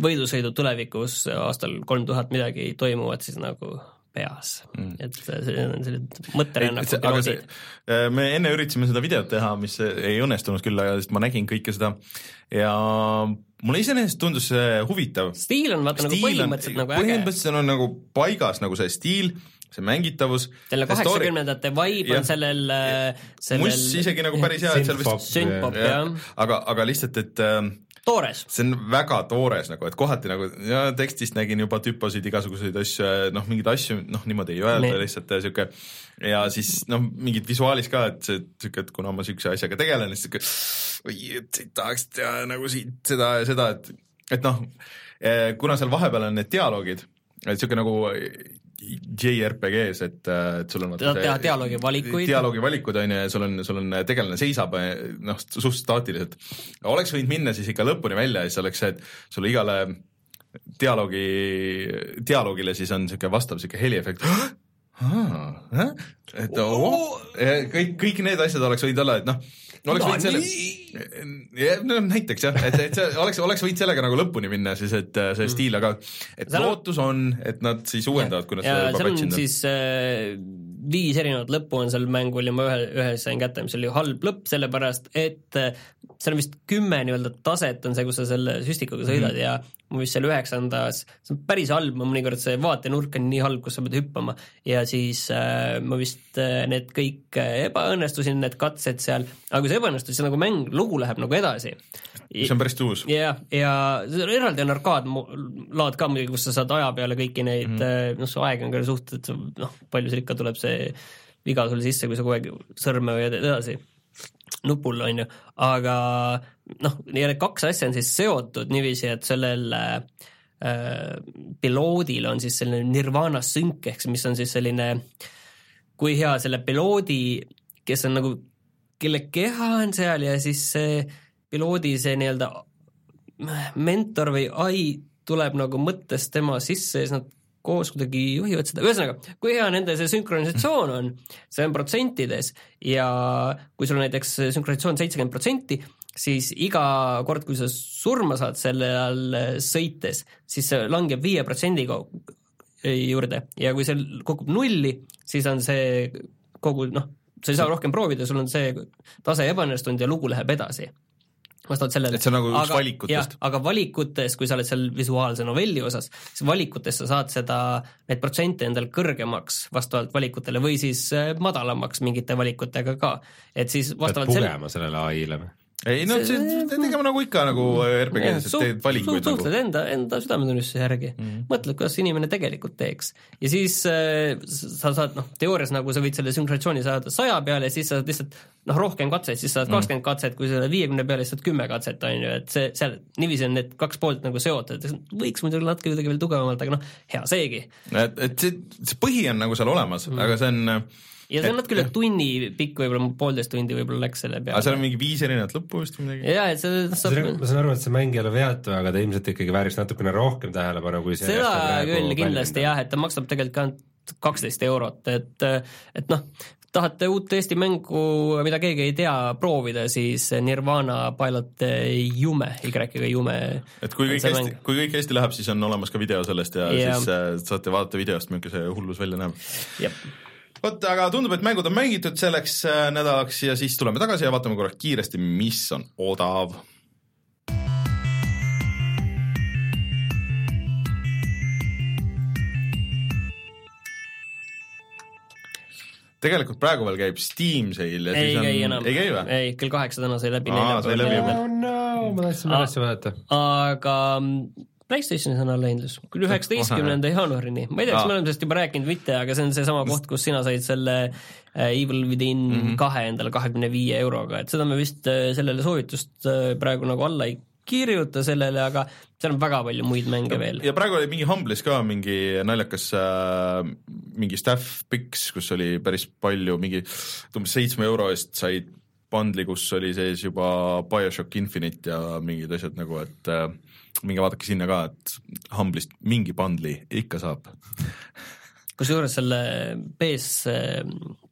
võidusõidud tulevikus aastal kolm tuhat midagi toimuvad siis nagu peas mm., et see on selline mõtterännaku piloodid. Äh, me enne üritasime seda videot teha, mis ei õnnestunud küll, aga sest ma nägin kõike seda ja mulle iseenesest tundus see huvitav. stiil on vaata nagu põhimõtteliselt nagu äge. põhimõtteliselt on nagu paigas nagu see stiil, see mängitavus. selle kaheksakümnendate vibe on sellel, sellel. muss isegi nagu päris hea, et seal vist. sündpop jah. aga, aga lihtsalt, et äh, toores. see on väga toores nagu, et kohati nagu ja tekstist nägin juba tüposid, igasuguseid asju, noh, mingeid asju, noh, niimoodi ei öelda nee. lihtsalt sihuke ja siis noh, mingid visuaalis ka, et see sihuke, et kuna ma siukse asjaga tegelen, siis sihuke oi, et tahaks teha nagu siit seda ja seda, et, et noh, eh, kuna seal vahepeal on need dialoogid, et sihuke nagu JRPG-s, et, et sul on vaata teha dialoogi valikuid. dialoogi valikud on ju ja sul on, sul on tegelane seisab noh, suht staatiliselt. oleks võinud minna siis ikka lõpuni välja ja siis oleks see, et sul igale dialoogi, dialoogile siis on niisugune vastav niisugune heliefekt <gasps> et oh, kõik, kõik need asjad oleks võinud olla, et noh, oleks no, võinud selle, no näiteks jah, et, et see oleks, oleks võinud sellega nagu lõpuni minna siis, et see mm. stiil, aga et seal lootus on, et nad siis uuendavad, kui nad seda juba patchinud on. siis äh, viis erinevat lõppu on seal mängul ja ma ühe, ühe sain kätte, mis oli halb lõpp, sellepärast et äh, seal on vist kümme nii-öelda taset on see, kus sa selle süstikuga sõidad mm -hmm. ja ma vist seal üheksandas, see on päris halb, mõnikord see vaatenurk on nii halb, kus sa pead hüppama ja siis äh, ma vist äh, need kõik äh, ebaõnnestusin, need katsed seal, aga kui see ebaõnnestus, siis nagu mäng, lugu läheb nagu edasi. see on päris uus. jah, ja, eraldi on arkaadlaad ka muidugi, kus sa saad aja peale kõiki neid mm, -hmm. noh, su aeg on ka suhteliselt noh, palju seal ikka tuleb see viga sulle sisse, kui sa kogu aeg sõrme hoiad edasi nupul, on ju, aga noh, need kaks asja on siis seotud niiviisi, et sellel äh, piloodil on siis selline nirvana sünk, ehk mis on siis selline, kui hea selle piloodi, kes on nagu, kelle keha on seal ja siis see piloodi see nii-öelda mentor või ai tuleb nagu mõttes tema sisse ja siis nad koos kuidagi juhivad seda, ühesõnaga, kui hea nende see sünkronisatsioon on, see on protsentides ja kui sul on näiteks sünkronisatsioon seitsekümmend protsenti, siis iga kord, kui sa surma saad selle all sõites, siis see langeb viie protsendi juurde. Ja kui see kukub nulli, siis on see kogu noh, sa ei saa rohkem proovida, sul on see tase ebaõnnestunud ja lugu läheb edasi vastavalt sellele. et see on nagu aga, üks valikutest. aga valikutes, kui sa oled seal visuaalse novelli osas, siis valikutes sa saad seda, neid protsente endale kõrgemaks vastavalt valikutele või siis äh, madalamaks mingite valikutega ka, et siis vastavalt pead pugema selle... sellele ai-le või? Ei no see, tegema nagu ikka nagu RPG-des, et teed valikuid su, suhtled nagu. enda, enda südametunnistuse järgi mm, -hmm. mõtled, kuidas inimene tegelikult teeks. ja siis äh, sa saad noh, teoorias nagu sa võid selle synkronisatsiooni saada saja peale ja siis sa saad lihtsalt noh, rohkem katseid, siis saad mhm. kakskümmend mm -hmm. katset, kui sa oled viiekümne peale, siis saad kümme katset, on ju, et see, seal niiviisi on need kaks poolt nagu seotud, võiks muidugi natuke kuidagi veel tugevamalt, aga noh, hea seegi. et, et see, see põhi on nagu seal olemas mm, -hmm. aga see on ja see on natuke üle tunni pikk, võib-olla poolteist tundi võib-olla läks selle peale. aga seal on mingi viis erinevat lõppu vist või midagi? jaa, et see saab ma saan aru, et see mäng ei ole veatu, aga ta ilmselt ikkagi vääriks natukene rohkem tähelepanu, kui see seda küll kindlasti jah, et ta maksab tegelikult ainult kaksteist eurot, et, et noh, tahate uut Eesti mängu, mida keegi ei tea, proovida, siis Nirvana Pilot Jume, Y-ga Jume. et kui kõik hästi, kui kõik hästi läheb, siis on olemas ka video sellest ja, ja. siis äh, saate vaadata videost, milline see hullus välja näeb vot, aga tundub, et mängud on mängitud selleks äh, nädalaks ja siis tuleme tagasi ja vaatame korra kiiresti, mis on odav. tegelikult praegu veel käib Steam sale ja ei siis on, ei enam, ei käi või? ei, kell kaheksa täna sai läbi. aa, sai läbi juba. oh no, ma tahtsin pärast vaadata. aga PlayStationis on allahindlus kuni üheksateistkümnenda jaanuarini, ma ei tea, kas me oleme sellest juba rääkinud või mitte, aga see on seesama koht, kus sina said selle äh, Evil Within mm -hmm. kahe endale kahekümne viie euroga, et seda me vist äh, sellele soovitust äh, praegu nagu alla ei kirjuta sellele, aga seal on väga palju muid mänge ja, veel. ja praegu oli mingi Humble'is ka mingi naljakas äh, mingi staff picks, kus oli päris palju, mingi umbes seitsme euro eest said bundle'i, kus oli sees juba BioShock Infinite ja mingid asjad nagu, et äh, minge vaadake sinna ka, et Humble'ist mingi bundle'i ikka saab kusjuures selle PS,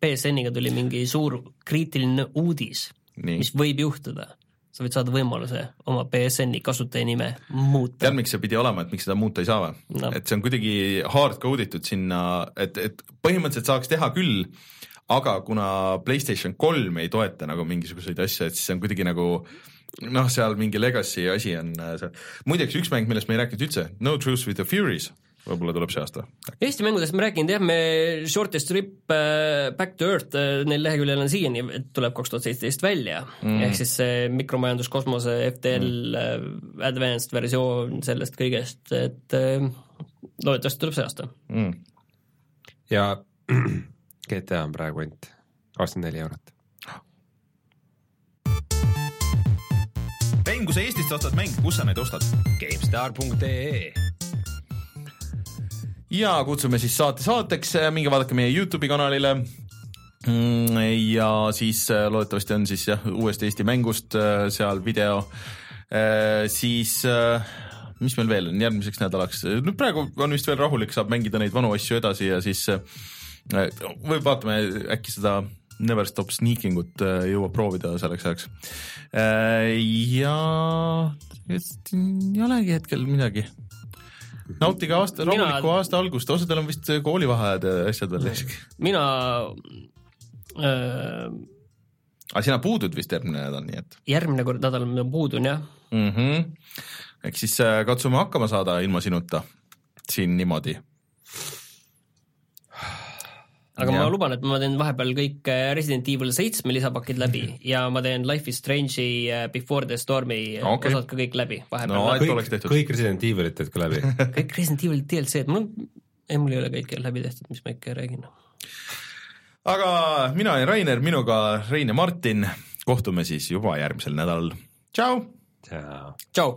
BSN-iga tuli mingi suur kriitiline uudis, mis võib juhtuda. sa võid saada võimaluse oma BSN-i kasutaja nime muuta. tead, miks see pidi olema, et miks seda muuta ei saa või no.? et see on kuidagi hard code itud sinna, et, et põhimõtteliselt saaks teha küll, aga kuna PlayStation kolm ei toeta nagu mingisuguseid asju, et siis see on kuidagi nagu noh, seal mingi legacy asi on äh, seal, muideks üks mäng, millest me ei rääkinud üldse, No Truth with the Furies võib-olla tuleb see aasta. Eesti mängudest ma rääkinud jah, me Shortest Trip äh, Back to Earth äh, neil leheküljel on siiani, et tuleb kaks tuhat seitseteist välja mm. ehk siis see mikromajanduskosmose FTL mm. advanced versioon sellest kõigest, et loodetavasti tuleb see aasta mm.. ja GTA on praegu ainult kakskümmend neli eurot. Mäng, kui sa Eestist ostad mänge, kus sa neid ostad? GameStar.ee ja kutsume siis saate saateks, minge vaadake meie Youtube'i kanalile. Mm, ja siis äh, loodetavasti on siis jah, uuest Eesti mängust äh, seal video, äh, siis mis meil veel on järgmiseks nädalaks, nüüd praegu on vist veel rahulik, saab mängida neid vanu asju edasi ja siis või vaatame äkki seda Never Stop Sneaking ut jõuab proovida selleks ajaks. ja ei olegi hetkel midagi nautige aasta, rahulikku mina... aasta algust, osadel on vist koolivaheajad ja asjad veel ees. mina äh.... aga sina puudud vist järgmine nädal, nii et? järgmine kord nädal ma puudun jah mm. -hmm. eks siis äh, katsume hakkama saada ilma sinuta siin niimoodi aga ja. ma luban, et ma teen vahepeal kõik äh, Resident Evil seitsme lisapakid läbi ja ma teen Life is Strange'i äh, Before the Stormi äh, okay. osad ka kõik läbi vahepeal no,. kõik, kõik Resident Evilit teed ka läbi <laughs> kõik Resident Evil DLC-d, mul, ei mul ei ole kõike läbi tehtud, mis ma ikka räägin. aga mina olen Rainer, minuga Rein ja Martin, kohtume siis juba järgmisel nädalal, tšau! tšau! tšau!